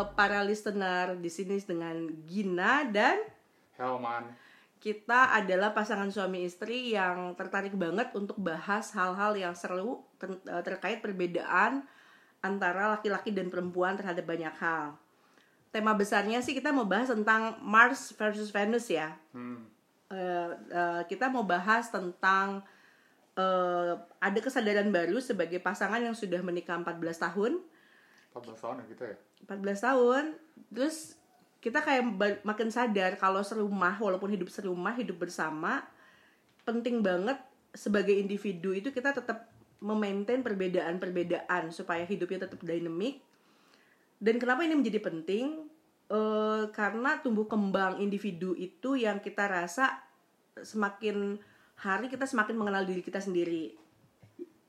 eh, para listener di sini dengan Gina dan Helman. kita adalah pasangan suami istri yang tertarik banget untuk bahas hal-hal yang seru ter- eh, terkait perbedaan antara laki-laki dan perempuan terhadap banyak hal. Tema besarnya sih kita mau bahas tentang Mars versus Venus ya. Hmm. Eh, eh, kita mau bahas tentang eh, ada kesadaran baru sebagai pasangan yang sudah menikah 14 tahun 14 tahun ya kita ya? 14 tahun terus kita kayak makin sadar kalau serumah walaupun hidup serumah hidup bersama penting banget sebagai individu itu kita tetap memaintain perbedaan-perbedaan supaya hidupnya tetap dynamic dan kenapa ini menjadi penting? Eh, karena tumbuh kembang individu itu yang kita rasa semakin hari kita semakin mengenal diri kita sendiri.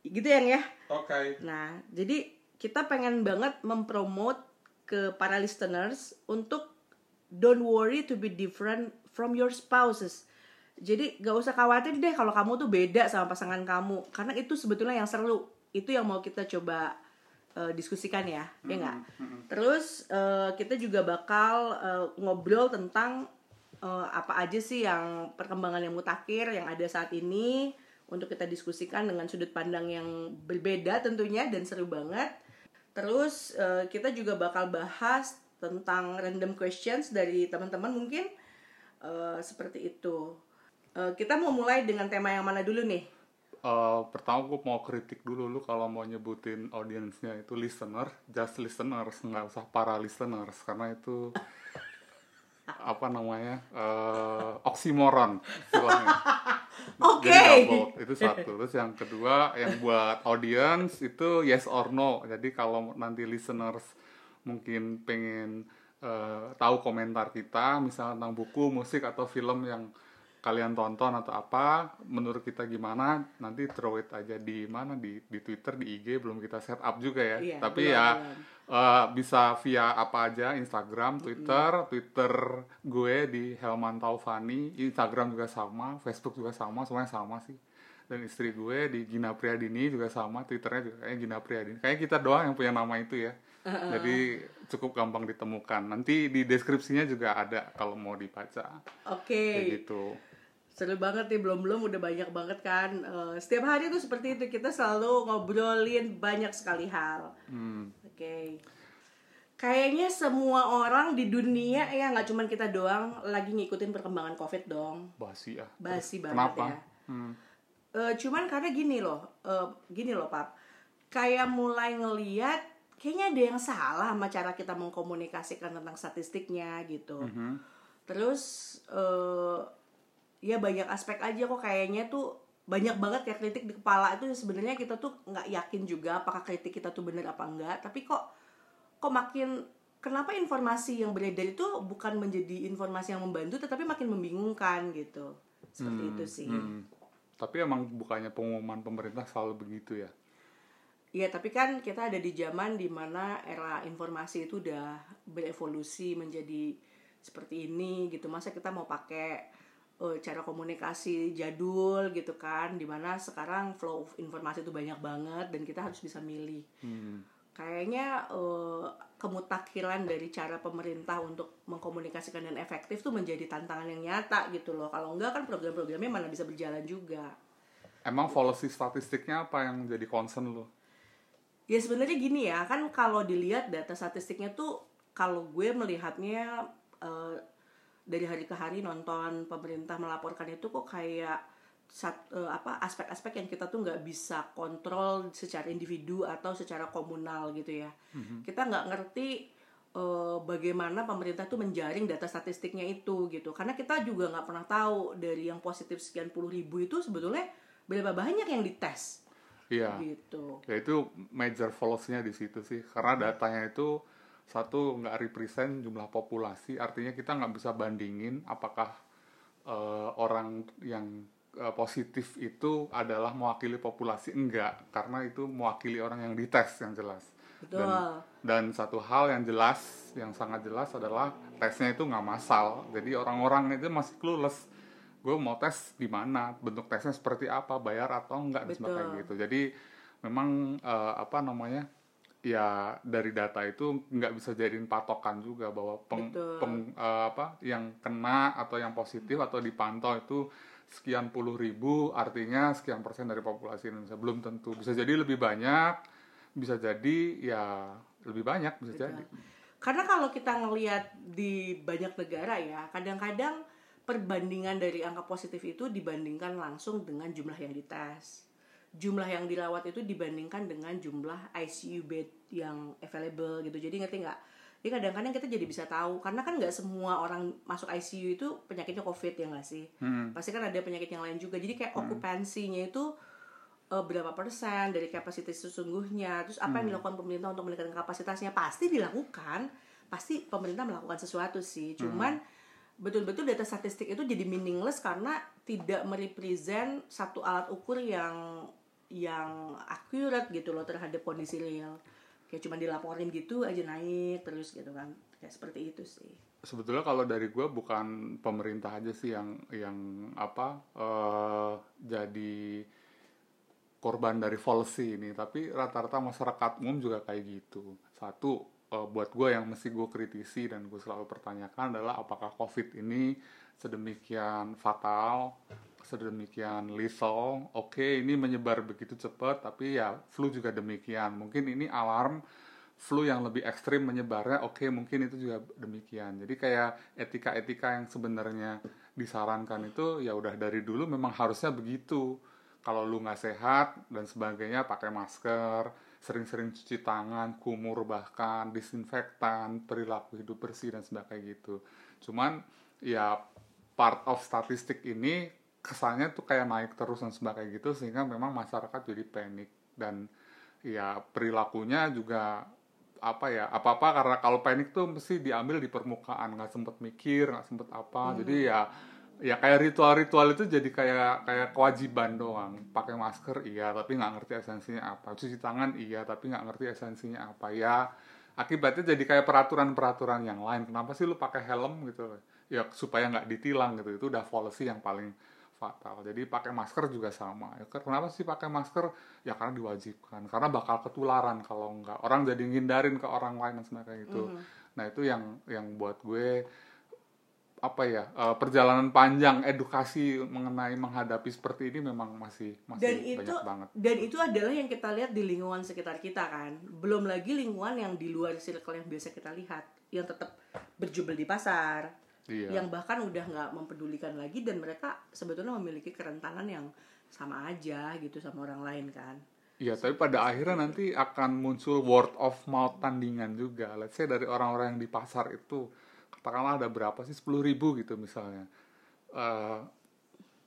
Gitu yang ya? Oke. Nah, jadi kita pengen banget mempromote ke para listeners untuk don't worry to be different from your spouses. Jadi gak usah khawatir deh kalau kamu tuh beda sama pasangan kamu, karena itu sebetulnya yang seru. Itu yang mau kita coba eh, diskusikan ya, ya nggak? Terus eh, kita juga bakal eh, ngobrol tentang eh, apa aja sih yang perkembangan yang mutakhir yang ada saat ini untuk kita diskusikan dengan sudut pandang yang berbeda tentunya dan seru banget. Terus eh, kita juga bakal bahas tentang random questions dari teman-teman mungkin eh, seperti itu. Eh, kita mau mulai dengan tema yang mana dulu nih? Eh, pertama gue mau kritik dulu lu kalau mau nyebutin audiensnya itu listener, just listeners, nggak usah para listeners karena itu apa namanya eh, oksimoron istilahnya. Oke. Double itu satu. Terus yang kedua yang buat audience itu yes or no. Jadi kalau nanti listeners mungkin pengen eh, tahu komentar kita misalnya tentang buku, musik atau film yang kalian tonton atau apa menurut kita gimana nanti throw it aja di mana di di Twitter di IG belum kita set up juga ya. Iya, tapi belum, ya belum. eh, bisa via apa aja Instagram Twitter Twitter gue di Helman Taufani Instagram juga sama Facebook juga sama semuanya sama sih. Dan istri gue di Gina Priadini juga sama Twitternya juga kayak Gina Priadini kayak kita doang yang punya nama itu ya. Jadi cukup gampang ditemukan. Nanti di deskripsinya juga ada kalau mau dibaca. Oke. kayak gitu Seru banget nih, belum-belum udah banyak banget kan. Eh, setiap hari tuh seperti itu, kita selalu ngobrolin banyak sekali hal. hmm. Oke. Kayaknya semua orang di dunia ya nggak cuman kita doang lagi ngikutin perkembangan COVID dong. basi ya Basi banget kenapa ya. Hmm. Eh, cuman karena gini loh, eh, gini loh Pap. Kayak mulai ngeliat kayaknya ada yang salah sama cara kita mengkomunikasikan tentang statistiknya gitu. Mhm. Terus eh ya banyak aspek aja kok kayaknya tuh banyak banget kayak kritik di kepala itu sebenarnya kita tuh nggak yakin juga apakah kritik kita tuh bener apa enggak tapi kok kok makin kenapa informasi yang beredar itu bukan menjadi informasi yang membantu tetapi makin membingungkan gitu seperti itu sih Hmm. Tapi emang bukannya pengumuman pemerintah selalu begitu ya? Iya tapi kan kita ada di zaman di mana era informasi itu udah berevolusi menjadi seperti ini gitu masa kita mau pakai eh, cara komunikasi jadul gitu kan di mana sekarang flow of informasi itu banyak banget dan kita harus bisa milih Hmm. kayaknya eh, kemutakhiran dari cara pemerintah untuk mengkomunikasikan dan efektif tuh menjadi tantangan yang nyata gitu loh kalau enggak kan program-programnya mana bisa berjalan juga Emang policy statistiknya apa yang jadi concern lo? Ya sebenarnya gini ya, kan kalau dilihat data statistiknya tuh kalau gue melihatnya eh, dari hari ke hari nonton pemerintah melaporkan itu kok kayak sat- eh, apa aspek-aspek yang kita tuh nggak bisa kontrol secara individu atau secara komunal gitu ya. Kita nggak ngerti eh, bagaimana pemerintah tuh menjaring data statistiknya itu gitu. Karena kita juga nggak pernah tahu dari yang positif sekian puluh ribu itu sebetulnya berapa banyak yang dites Iya. gitu. Ya itu major fallacy-nya di situ sih. Karena datanya itu satu nggak represent jumlah populasi, artinya kita nggak bisa bandingin apakah eh, orang yang eh, positif itu adalah mewakili populasi enggak, karena itu mewakili orang yang dites yang jelas. Betul. Dan, dan satu hal yang jelas, yang sangat jelas adalah tesnya itu nggak massal. Jadi orang-orang itu masih clueless. Gue mau tes di mana, bentuk tesnya seperti apa, bayar atau enggak dan sebagainya gitu. Jadi memang eh, apa namanya ya dari data itu nggak bisa jadiin patokan juga bahwa peng, Betul. peng- eh, apa yang kena atau yang positif atau dipantau itu sekian puluh ribu artinya sekian persen dari populasi Indonesia belum tentu bisa jadi lebih banyak bisa jadi ya lebih banyak bisa Betul. jadi Karena kalau kita ngelihat di banyak negara ya, kadang-kadang perbandingan dari angka positif itu dibandingkan langsung dengan jumlah yang dites. Jumlah yang dirawat itu dibandingkan dengan jumlah ICU bed yang available gitu. Jadi ngerti nggak? Jadi kadang-kadang kita jadi bisa tahu karena kan nggak semua orang masuk ICU itu penyakitnya COVID ya nggak sih? Hmm. Pasti kan ada penyakit yang lain juga. Jadi kayak okupansinya itu eh, berapa persen dari kapasitas sesungguhnya terus apa yang dilakukan pemerintah untuk meningkatkan kapasitasnya pasti dilakukan pasti pemerintah melakukan sesuatu sih cuman betul-betul data statistik itu jadi meaningless karena tidak merepresent satu alat ukur yang yang akurat gitu loh terhadap kondisi real. Kayak cuma dilaporin gitu aja naik terus gitu kan. Kayak seperti itu sih. Sebetulnya kalau dari gue bukan pemerintah aja sih yang yang apa eh, jadi korban dari policy ini. Tapi rata-rata masyarakat umum juga kayak gitu. Satu eh, buat gue yang mesti gue kritisi dan gue selalu pertanyakan adalah apakah covid ini sedemikian fatal sedemikian lethal oke ini menyebar begitu cepat tapi ya flu juga demikian. Mungkin ini alarm flu yang lebih ekstrim menyebarnya oke mungkin itu juga demikian. Jadi kayak etika-etika yang sebenarnya disarankan itu ya udah dari dulu memang harusnya begitu. Kalau lu nggak sehat dan sebagainya pakai masker sering-sering cuci tangan kumur bahkan disinfektan perilaku hidup bersih dan sebagainya gitu. Cuman ya part of statistik ini kesannya tuh kayak naik terus dan sebagainya gitu sehingga memang masyarakat jadi panik. Dan ya perilakunya juga apa ya apa apa karena kalau panik tuh mesti diambil di permukaan nggak sempet mikir nggak sempet apa. Jadi ya ya kayak ritual-ritual itu jadi kayak kayak kewajiban doang. Pakai masker iya tapi nggak ngerti esensinya apa. Cuci tangan iya tapi nggak ngerti esensinya apa. Ya akibatnya jadi kayak peraturan-peraturan yang lain. Kenapa sih lu pakai helm gitu? Ya supaya nggak ditilang gitu. Itu udah policy yang paling fatal. Jadi pakai masker juga sama. Ya, kenapa sih pakai masker? Ya karena diwajibkan. Karena bakal ketularan kalau nggak. Orang jadi ngindarin ke orang lain dan sebagainya gitu. Nah itu yang yang buat gue apa ya eh, perjalanan panjang edukasi mengenai menghadapi seperti ini memang masih masih dan itu banyak banget. dan itu adalah yang kita lihat di lingkungan sekitar kita kan. Belum lagi lingkungan yang di luar circle yang biasa kita lihat yang tetap berjubel di pasar iya yang bahkan udah nggak mempedulikan lagi dan mereka sebetulnya memiliki kerentanan yang sama aja gitu sama orang lain kan Iya, tapi pada akhirnya nanti akan muncul word of mouth tandingan juga. Let's say dari orang-orang yang di pasar itu, katakanlah ada berapa sih, 10 ribu gitu misalnya. Eh,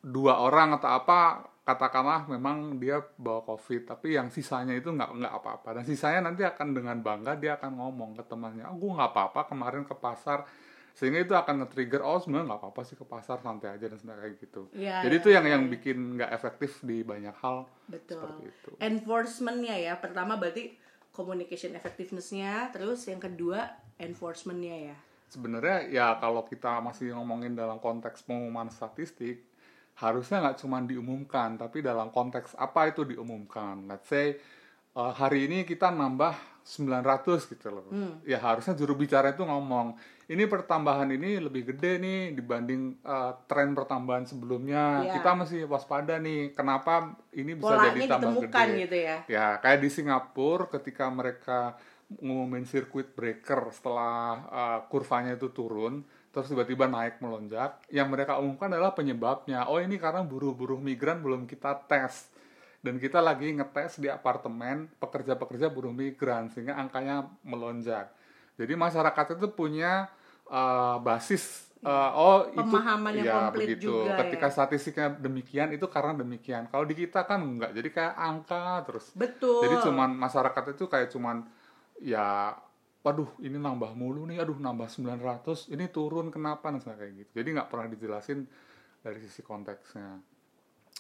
dua orang atau apa, katakanlah memang dia bawa covid, tapi yang sisanya itu nggak nggak apa-apa. Dan sisanya nanti akan dengan bangga dia akan ngomong ke temannya, oh, gue nggak apa-apa kemarin ke pasar. Sehingga itu akan nge-trigger, oh sebenarnya nggak apa-apa sih ke pasar, santai aja dan sebagainya kayak gitu. Iya, Jadi iya, itu yang iya, yang iya. bikin nggak efektif di banyak hal betul seperti itu. enforcementnya ya pertama berarti communication effectiveness-nya terus yang kedua enforcement-nya ya sebenarnya ya kalau kita masih ngomongin dalam konteks pengumuman statistik harusnya nggak cuma diumumkan tapi dalam konteks apa itu diumumkan let's say uh, hari ini kita nambah 900 gitu loh ya harusnya juru bicara itu ngomong ini pertambahan ini lebih gede nih dibanding uh, tren pertambahan sebelumnya Iya. kita masih waspada nih kenapa ini bisa polanya jadi tambah ditemukan gede gitu ya Ya, kayak di Singapura ketika mereka ngumumin circuit breaker setelah uh, kurvanya itu turun, terus tiba-tiba naik melonjak, yang mereka umumkan adalah penyebabnya. Oh, ini karena buruh-buruh migran belum kita tes. Dan kita lagi ngetes di apartemen pekerja-pekerja buruh migran sehingga angkanya melonjak. Jadi masyarakat itu punya uh, basis uh, oh itu Pemahaman yang ya, komplit begitu. juga Ketika ya. statistiknya demikian itu karena demikian. Kalau di kita kan enggak. Jadi kayak angka terus. betul Jadi cuman masyarakat itu kayak cuman ya waduh ini nambah mulu nih, aduh nambah 900, ini turun kenapa sebagainya kayak gitu. Jadi nggak pernah dijelasin dari sisi konteksnya.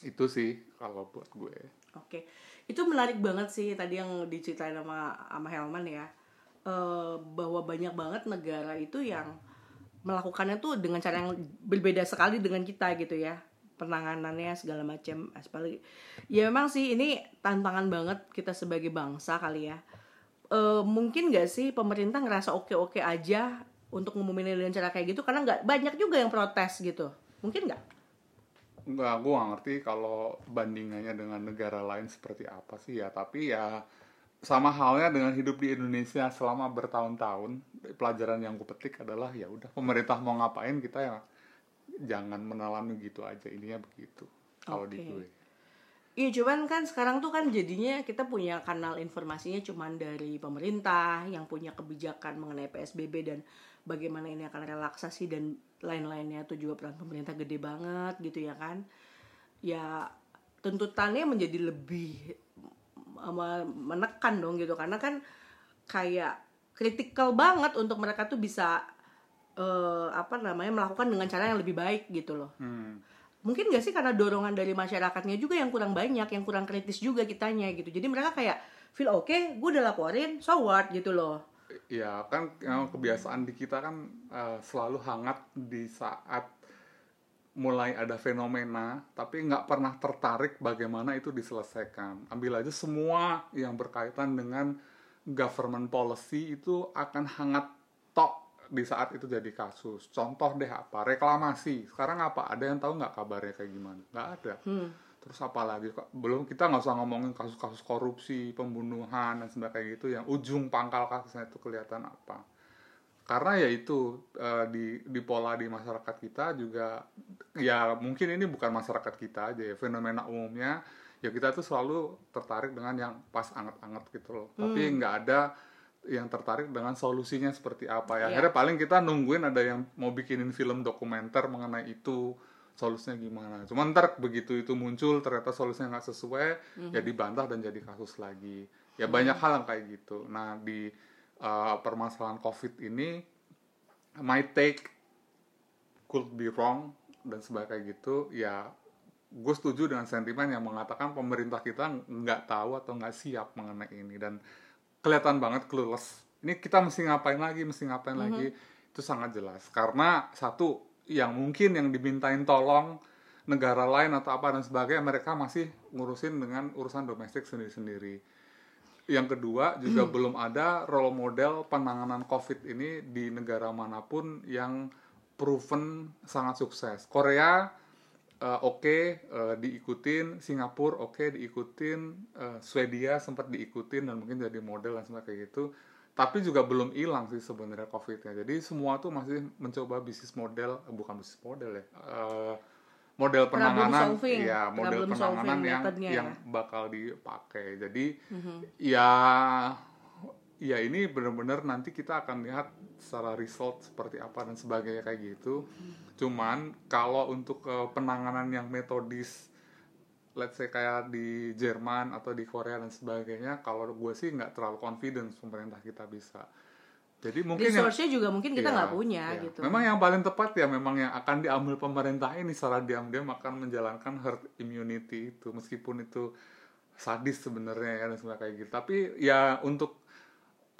Itu sih kalau buat gue. Oke, itu menarik banget sih tadi yang diceritain sama sama Helman ya, Eh, bahwa banyak banget negara itu yang melakukannya tuh dengan cara yang berbeda sekali dengan kita gitu ya, penanganannya segala macam, apalagi ya memang sih ini tantangan banget kita sebagai bangsa kali ya. eh, mungkin nggak sih pemerintah ngerasa oke-oke aja untuk ngumumin dengan cara kayak gitu? Karena nggak banyak juga yang protes gitu. Mungkin nggak Enggak, gue gak ngerti kalau bandingannya dengan negara lain seperti apa sih ya. Tapi ya sama halnya dengan hidup di Indonesia selama bertahun-tahun. Pelajaran yang gue petik adalah ya udah pemerintah mau ngapain kita ya jangan menelan gitu aja. Ininya begitu. Kalau di Oke. gue. Iya cuman kan sekarang tuh kan jadinya kita punya kanal informasinya cuman dari pemerintah yang punya kebijakan mengenai PSBB dan bagaimana ini akan relaksasi dan lain-lainnya tuh juga peran pemerintah gede banget gitu ya kan. Ya tuntutannya menjadi lebih menekan dong gitu karena kan kayak kritikal banget untuk mereka tuh bisa eh, apa namanya melakukan dengan cara yang lebih baik gitu loh Hmm. mungkin gak sih karena dorongan dari masyarakatnya juga yang kurang banyak yang kurang kritis juga kitanya gitu jadi mereka kayak feel oke gue udah laporin so what gitu loh Ya kan yang kebiasaan di kita kan eh, selalu hangat di saat mulai ada fenomena tapi nggak pernah tertarik bagaimana itu diselesaikan. Ambil aja semua yang berkaitan dengan government policy itu akan hangat tok di saat itu jadi kasus. Contoh deh apa? Reklamasi. Sekarang apa? Ada yang tahu nggak kabarnya kayak gimana? Nggak ada. hmm. Terus apa lagi? Kok- Belum kita nggak usah ngomongin kasus-kasus korupsi, pembunuhan dan sebagainya gitu yang ujung pangkal kasusnya itu kelihatan apa. Karena ya itu eh, di di pola di masyarakat kita juga ya mungkin ini bukan masyarakat kita aja ya fenomena umumnya ya kita tuh selalu tertarik dengan yang pas anget-anget gitu loh. Tapi nggak ada yang tertarik dengan solusinya seperti apa ya. Iya. Akhirnya paling kita nungguin ada yang mau bikinin film dokumenter mengenai itu solusinya gimana. Cuma ntar begitu itu muncul ternyata solusinya nggak sesuai, ya dibantah dan jadi kasus lagi. Ya banyak hal yang kayak gitu. Nah di uh, permasalahan COVID ini, my take could be wrong dan sebagainya gitu. Ya gue setuju dengan sentimen yang mengatakan pemerintah kita nggak tahu atau nggak siap mengenai ini dan kelihatan banget clueless. Ini kita mesti ngapain lagi, mesti ngapain lagi itu sangat jelas. Karena satu yang mungkin yang dimintain tolong negara lain atau apa dan sebagainya mereka masih ngurusin dengan urusan domestik sendiri-sendiri. Yang kedua juga belum ada role model penanganan COVID ini di negara mana pun yang proven sangat sukses. Korea eh, oke eh, diikutin, Singapura oke diikutin, eh, Swedia sempat diikutin dan mungkin jadi model dan sebagainya kayak gitu. Tapi juga belum hilang sih sebenarnya COVID-nya. Jadi semua tuh masih mencoba bisnis model, eh, bukan bisnis model ya, eh, model penanganan, solving. ya model penanganan yang yang ya. bakal dipakai. Jadi Mhm. ya ya ini benar-benar nanti kita akan lihat secara result seperti apa dan sebagainya kayak gitu. Cuman kalau untuk eh, penanganan yang metodis let's say kayak di Jerman atau di Korea dan sebagainya, kalau gue sih nggak terlalu confidence pemerintah kita bisa. Jadi mungkin resource-nya juga mungkin kita Iya, nggak punya iya. gitu Memang yang paling tepat ya memang yang akan diambil pemerintah ini secara diam-diam akan menjalankan herd immunity itu meskipun itu sadis sebenarnya ya dan sebagainya kayak gitu. Tapi ya untuk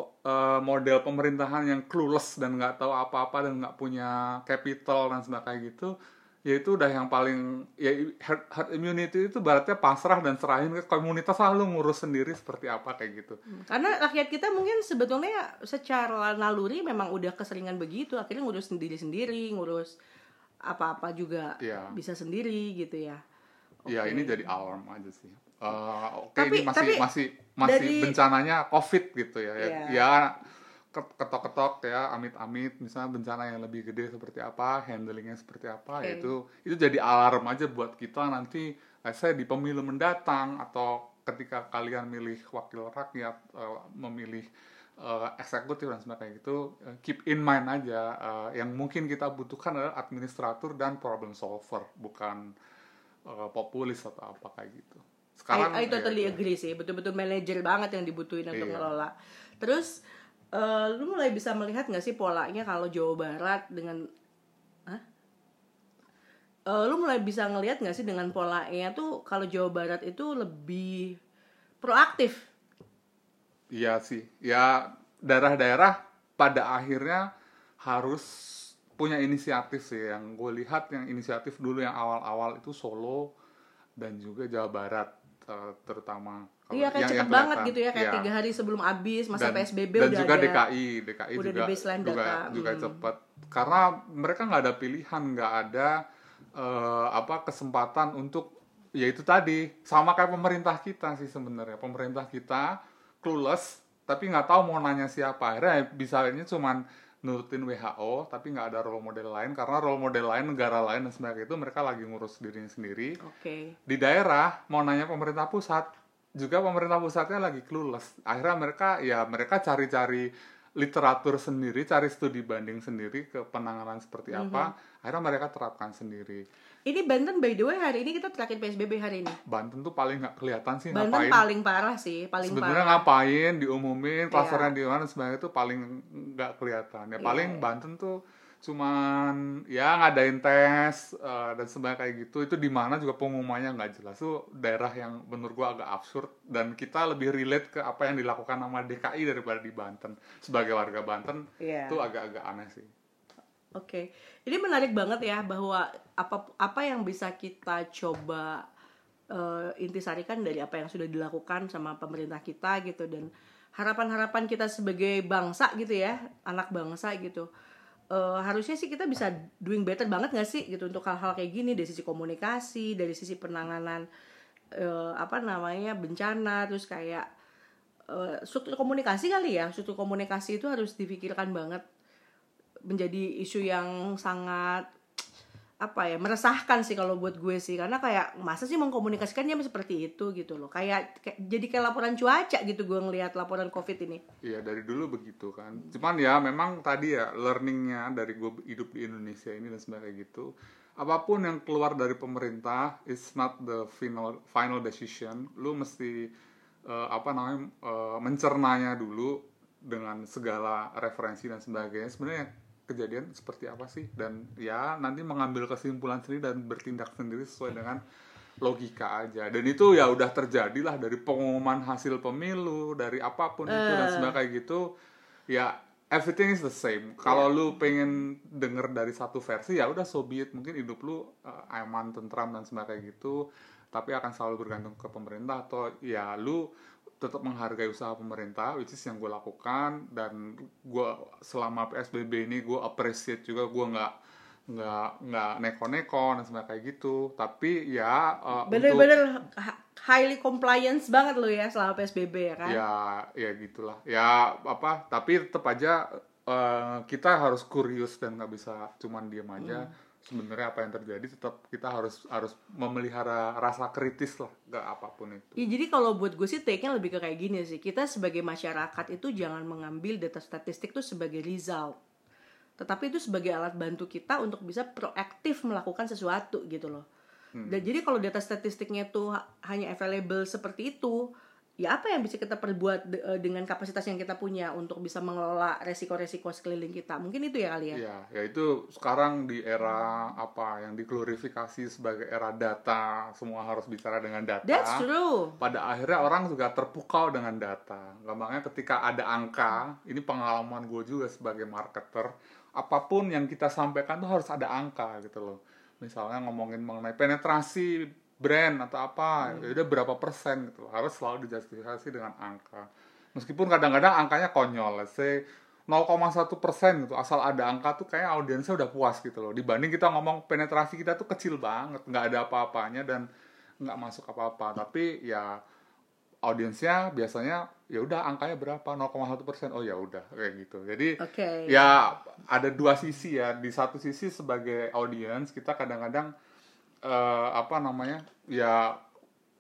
eh, model pemerintahan yang clueless dan nggak tahu apa-apa dan nggak punya capital dan sebagainya kayak gitu ya itu udah yang paling ya herd, herd immunity itu berarti pasrah dan serahin ke komunitas lalu ngurus sendiri seperti apa kayak gitu. karena rakyat kita mungkin sebetulnya secara naluri memang udah keseringan begitu akhirnya ngurus sendiri sendiri ngurus apa-apa juga Iya. bisa sendiri gitu ya Ya Oke. ini jadi alarm aja sih. Eh, Oke Tapi- ini masih tapi masih masih dari- bencananya COVID gitu ya. Ya- Iya. Ya ket- ketok-ketok ya amit-amit misalnya bencana yang lebih gede seperti apa, handlingnya seperti apa Oke. itu itu jadi alarm aja buat kita nanti let's say di pemilu mendatang atau ketika kalian milih wakil rakyat eh, memilih eh, eksekutif dan sebagainya gitu eh, keep in mind aja eh, yang mungkin kita butuhkan adalah administrator dan problem solver bukan eh, populis atau apa kayak gitu. Sekarang I, I totally ya, agree sih betul-betul manajer banget yang dibutuhin untuk Iya. ngelola terus eh, lu mulai bisa melihat nggak sih polanya kalau Jawa Barat dengan Hah? Eh, lu mulai bisa ngelihat nggak sih dengan polanya tuh kalau Jawa Barat itu lebih proaktif Iya sih. Ya daerah-daerah pada akhirnya harus punya inisiatif sih. Yang gue lihat yang inisiatif dulu yang awal-awal itu Solo dan juga Jawa Barat. Terutama kalau Iya yang- cepet yang banget gitu ya kayak Iya. tiga hari sebelum habis masa dan, PSBB dan udah juga ada. DKI DKI udah di juga baseline juga data. juga Hmm. cepat karena mereka nggak ada pilihan nggak ada eh, apa kesempatan untuk ya itu tadi sama kayak pemerintah kita sih sebenarnya pemerintah kita clueless tapi nggak tahu mau nanya siapa akhirnya bisanya cuman nurutin WHO tapi nggak ada role model lain karena role model lain negara lain dan sebagainya itu mereka lagi ngurus dirinya sendiri. Oke. di daerah mau nanya pemerintah pusat juga pemerintah pusatnya lagi clueless. Akhirnya mereka ya mereka cari-cari literatur sendiri cari studi banding sendiri ke penanganan seperti apa. Akhirnya mereka terapkan sendiri Ini Banten by the way hari ini kita terakhir PSBB hari ini. Banten tuh paling nggak kelihatan sih Banten ngapain paling parah sih, paling sebenarnya ngapain diumumin klasternya Iya. di mana sebenarnya itu paling nggak kelihatan ya Iya, paling iya. Banten tuh cuman ya ngadain tes eh, dan sebagainya kayak gitu itu di mana juga pengumumannya nggak jelas tuh daerah yang menurut gua agak absurd dan kita lebih relate ke apa yang dilakukan sama DKI daripada di Banten sebagai warga Banten Iya. itu agak-agak aneh sih Oke, ini menarik banget ya bahwa apa apa yang bisa kita coba eh, intisarikan dari apa yang sudah dilakukan sama pemerintah kita gitu. Dan harapan-harapan kita sebagai bangsa gitu ya, anak bangsa gitu. Eh, harusnya sih kita bisa doing better banget nggak sih gitu untuk hal-hal kayak gini? Dari sisi komunikasi, dari sisi penanganan eh, apa namanya bencana, terus kayak eh, struktur komunikasi kali ya, struktur komunikasi itu harus dipikirkan banget. Menjadi isu yang sangat apa ya meresahkan sih kalau buat gue sih karena kayak masa sih mengkomunikasikannya seperti itu gitu loh kayak, kayak jadi kayak laporan cuaca gitu gue ngelihat laporan covid ini Iya dari dulu begitu kan. Cuman ya memang tadi ya learningnya dari gue hidup di Indonesia ini dan sebagainya gitu. Apa pun yang keluar dari pemerintah is not the final final decision. Lu mesti eh, apa namanya eh, mencernanya dulu dengan segala referensi dan sebagainya. Sebenarnya kejadian seperti apa sih? Dan ya nanti mengambil kesimpulan sendiri dan bertindak sendiri sesuai dengan logika aja. Dan itu ya udah terjadi lah dari pengumuman hasil pemilu dari apa pun itu dan sebagainya kayak gitu. Ya everything is the same. Kalau lu pengen denger dari satu versi ya udah so be it. Mungkin hidup lu uh, aman tentram dan sebagainya kayak gitu. Tapi akan selalu bergantung ke pemerintah atau ya lu tetap menghargai usaha pemerintah which is yang gue lakukan dan gue selama psbb ini gue appreciate juga gue nggak nggak nggak neko-neko dan sebagainya kayak gitu. Tapi ya uh, untuk- bener-bener ha- highly compliance banget lo ya selama psbb ya kan? Ya ya gitulah. Ya apa tapi tetap aja eh, kita harus kurius dan nggak bisa cuman diam aja sebenarnya apa yang terjadi tetap kita harus harus memelihara rasa kritis lah ke apa pun itu Ya, jadi kalau buat gue sih take-nya lebih ke kayak gini sih. Kita sebagai masyarakat itu jangan mengambil data statistik itu sebagai result. Tetapi itu sebagai alat bantu kita untuk bisa proaktif melakukan sesuatu gitu loh. Dan jadi kalau data statistiknya itu ha- hanya available seperti itu, ya apa yang bisa kita perbuat de- eh, dengan kapasitas yang kita punya untuk bisa mengelola resiko-resiko sekeliling kita? Mungkin itu ya kali ya. ya ya itu sekarang di era apa yang diglorifikasi sebagai era data semua harus bicara dengan data That's true. pada akhirnya orang juga terpukau dengan data. Gampangnya ketika ada angka, ini pengalaman gue juga sebagai marketer, apa pun yang kita sampaikan tuh harus ada angka gitu loh. Misalnya ngomongin mengenai penetrasi brand atau apa, ya udah berapa persen gitu, harus selalu dijustifikasi dengan angka. Meskipun kadang-kadang angkanya konyol, let's say 0,1 persen gitu, asal ada angka tuh kayak audiensnya udah puas gitu loh. Dibanding kita ngomong penetrasi kita tuh kecil banget, nggak ada apa-apanya dan nggak masuk apa-apa. Tapi ya audiensnya biasanya ya udah angkanya berapa 0,1 persen oh ya udah kayak gitu jadi Oke. ya ada dua sisi ya di satu sisi sebagai audiens kita kadang-kadang eh, apa namanya ya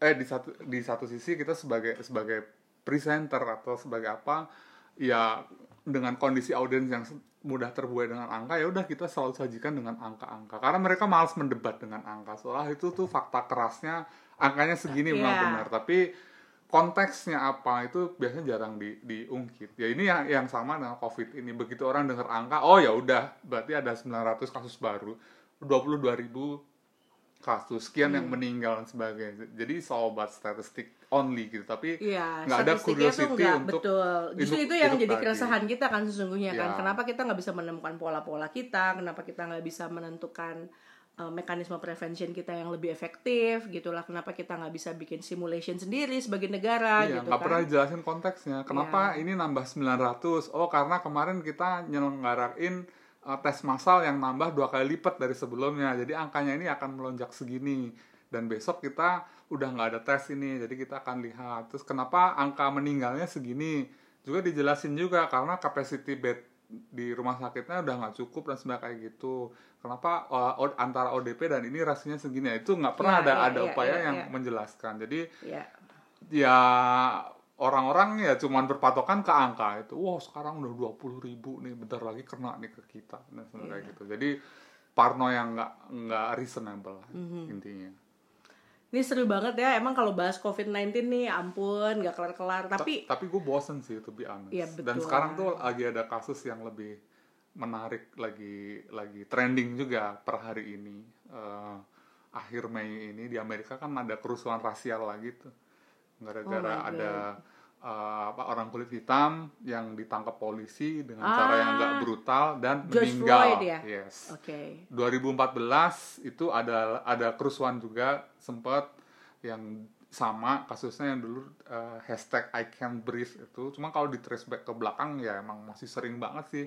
eh di satu di satu sisi kita sebagai sebagai presenter atau sebagai apa ya dengan kondisi audiens yang mudah terbuai dengan angka ya udah kita selalu sajikan dengan angka-angka. Karena mereka malas mendebat dengan angka. Soalnya itu tuh fakta kerasnya angkanya segini memang Iya. benar. Tapi konteksnya apa itu biasanya jarang di, diungkit. Ya ini yang yang sama dengan covid ini. Begitu orang dengar angka oh ya udah berarti ada 900 kasus baru 22.000 ribu kasus sekian yang Hmm. meninggal dan sebagainya jadi sobat statistik only gitu tapi Iya, nggak ada statistiknya tuh curiosity nggak untuk betul. Justru itu yang jadi lagi. keresahan kita kan sesungguhnya kan. Iya. Kenapa kita nggak bisa menemukan pola-pola kita? Kenapa kita nggak bisa menentukan uh, mekanisme prevention kita yang lebih efektif gitulah kenapa kita nggak bisa bikin simulation sendiri sebagai negara Iya, gitu nggak kan pernah dijelasin konteksnya. Kenapa Iya. ini nambah 900? Oh, karena kemarin kita nyelenggarain uh, tes massal yang nambah dua kali lipat dari sebelumnya. Jadi angkanya ini akan melonjak segini. Dan besok kita udah nggak ada tes ini, jadi kita akan lihat. Terus kenapa angka meninggalnya segini? Juga dijelasin juga karena capacity bed di rumah sakitnya udah nggak cukup dan sebagainya kayak gitu. Kenapa uh, antara ODP dan ini rasanya segini? Itu nggak pernah Iya, ada iya, ada iya, upaya iya, yang iya. menjelaskan. Jadi ya ya orang-orang ya cuman berpatokan ke angka itu. Wah sekarang udah 20.000 ribu nih bentar lagi kena nih ke kita. Dan sebagainya kayak gitu. Jadi parno yang nggak nggak reasonable lah Mhm. intinya. Ini seru banget ya emang kalau bahas covid-19 nih ampun nggak kelar-kelar. Tapi Ta- tapi gue bosen sih to be honest. Iya, dan sekarang tuh lagi ada kasus yang lebih menarik lagi lagi trending juga per hari ini. Eh, akhir Mei ini di Amerika kan ada kerusuhan rasial lagi tuh. Gara-gara Oh God. Apa orang kulit hitam yang ditangkap polisi dengan Ah. cara yang nggak brutal dan George meninggal. Floyd ya? yes. Oke. 2014 itu ada ada kerusuhan juga sempat yang sama kasusnya yang dulu eh, hashtag I can't breathe itu. Cuma kalau di trace back ke belakang ya emang masih sering banget sih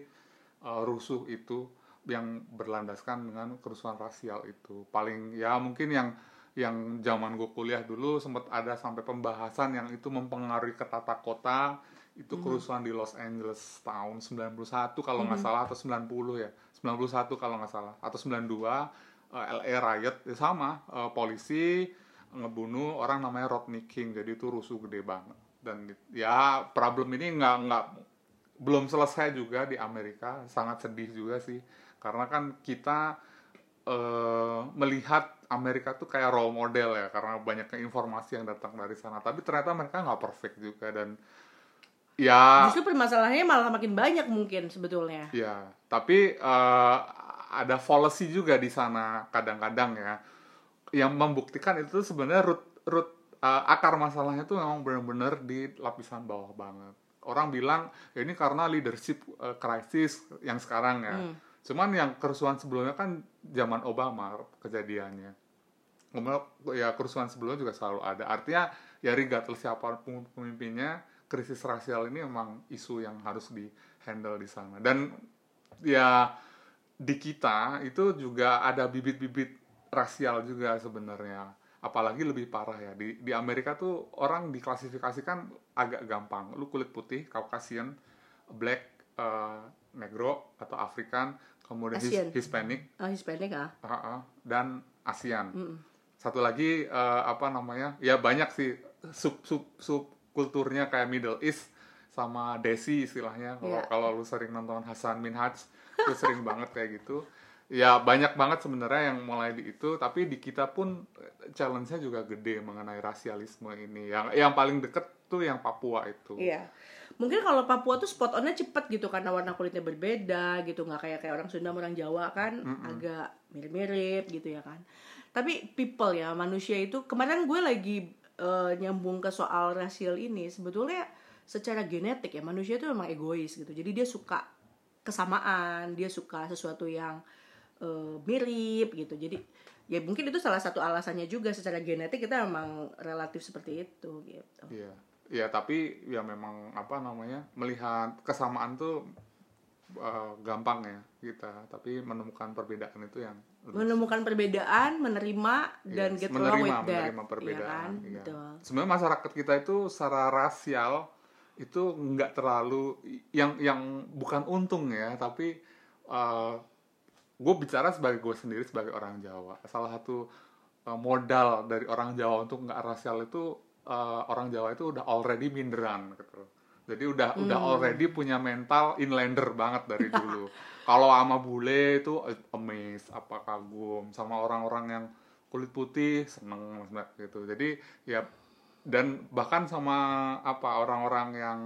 eh, rusuh itu yang berlandaskan dengan kerusuhan rasial itu. Paling ya mungkin yang yang zaman gue kuliah dulu sempat ada sampai pembahasan yang itu mempengaruhi ke tata kota. Itu kerusuhan di Los Angeles tahun 91 kalau nggak salah atau 90 ya. 91 kalau nggak salah atau 92 eh, LA riot ya sama eh, polisi ngebunuh orang namanya Rodney King. Jadi itu rusuh gede banget. Dan ya problem ini nggak nggak belum selesai juga di Amerika. Sangat sedih juga sih. Karena kan kita eh, melihat Amerika tuh kayak role model ya karena banyaknya informasi yang datang dari sana tapi ternyata mereka nggak perfect juga dan ya justru permasalahannya malah makin banyak mungkin sebetulnya Ya, tapi eh, ada policy juga di sana kadang-kadang ya yang membuktikan itu sebenarnya root root eh, akar masalahnya tuh memang benar-benar di lapisan bawah banget. Orang bilang ya ini karena leadership eh, crisis yang sekarang ya. Cuman yang kerusuhan sebelumnya kan zaman Obama kejadiannya. Kemudian ya kerusuhan sebelumnya juga selalu ada. Artinya ya regardless siapa pemimpinnya, krisis rasial ini memang isu yang harus di handle di sana. Dan ya di kita itu juga ada bibit-bibit rasial juga sebenarnya. Apalagi lebih parah ya. Di di Amerika tuh orang diklasifikasikan agak gampang. Lu kulit putih, Caucasian, black, eh, negro atau African, kemudian his- Asian. Hispanic, oh Hispanic ah Ah, ah, dan ASEAN. Mm-mm. Satu lagi eh, apa namanya? Ya banyak sih sub sub sub kulturnya kayak Middle East sama Desi istilahnya. Kalau Iya. kalau lu sering nonton Hasan Minhaj itu sering banget kayak gitu. Ya banyak banget sebenarnya yang mulai di itu, tapi di kita pun eh, challenge-nya juga gede mengenai rasialisme ini. Yang yang paling deket tuh yang Papua itu. Iya. Mungkin kalau Papua tuh spot onnya cepet gitu karena warna kulitnya berbeda gitu nggak kayak kayak orang Sunda orang Jawa kan agak mirip-mirip gitu ya kan. Tapi people ya manusia itu kemarin gue lagi eh, nyambung ke soal rasial ini sebetulnya secara genetik ya manusia itu memang egois gitu. Jadi dia suka kesamaan, dia suka sesuatu yang eh, mirip gitu. Jadi ya mungkin itu salah satu alasannya juga secara genetik kita memang relatif seperti itu gitu. Iya. Ya, tapi ya memang apa namanya? melihat kesamaan tuh eh, gampang ya kita, tapi menemukan perbedaan itu yang menemukan perbedaan, menerima dan Yes, get along with that, menerima perbedaan. ya kan? iya. Betul. Sebenarnya masyarakat kita itu secara rasial itu nggak terlalu yang yang bukan untung ya, tapi gue bicara sebagai gue sendiri sebagai orang Jawa. Salah satu uh, modal dari orang Jawa untuk nggak rasial itu uh, orang Jawa itu udah already minderan gitu. Jadi udah udah Hmm. already punya mental inlander banget dari dulu. Kalau sama bule itu amazed, apa kagum sama orang-orang yang kulit putih seneng gitu. Jadi ya dan bahkan sama apa orang-orang yang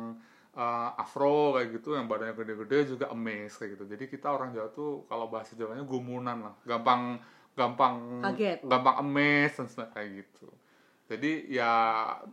uh, afro kayak gitu yang badannya gede-gede juga amazed kayak gitu. Jadi kita orang Jawa tuh kalau bahasa Jawanya gumunan lah, gampang gampang Kaget. gampang amazed dan sebagainya kayak gitu. Jadi ya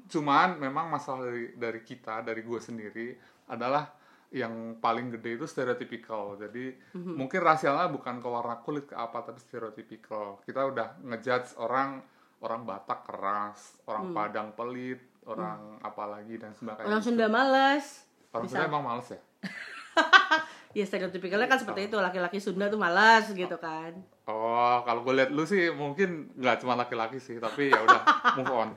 cuman memang masalah dari dari kita dari gue sendiri adalah yang paling gede itu stereotypical. Jadi Mhm. mungkin rasialnya bukan ke warna kulit ke apa tapi stereotypical. Kita udah ngejudge orang orang Batak keras, orang Padang pelit, orang apa lagi dan sebagainya. Orang Sunda malas. Orang Bisa. Sunda emang males ya? Ya stereotipikalnya kan seperti itu, laki-laki Sunda tuh malas gitu kan. Oh, kalau gue lihat lu sih mungkin nggak cuma laki-laki sih, tapi ya udah move on.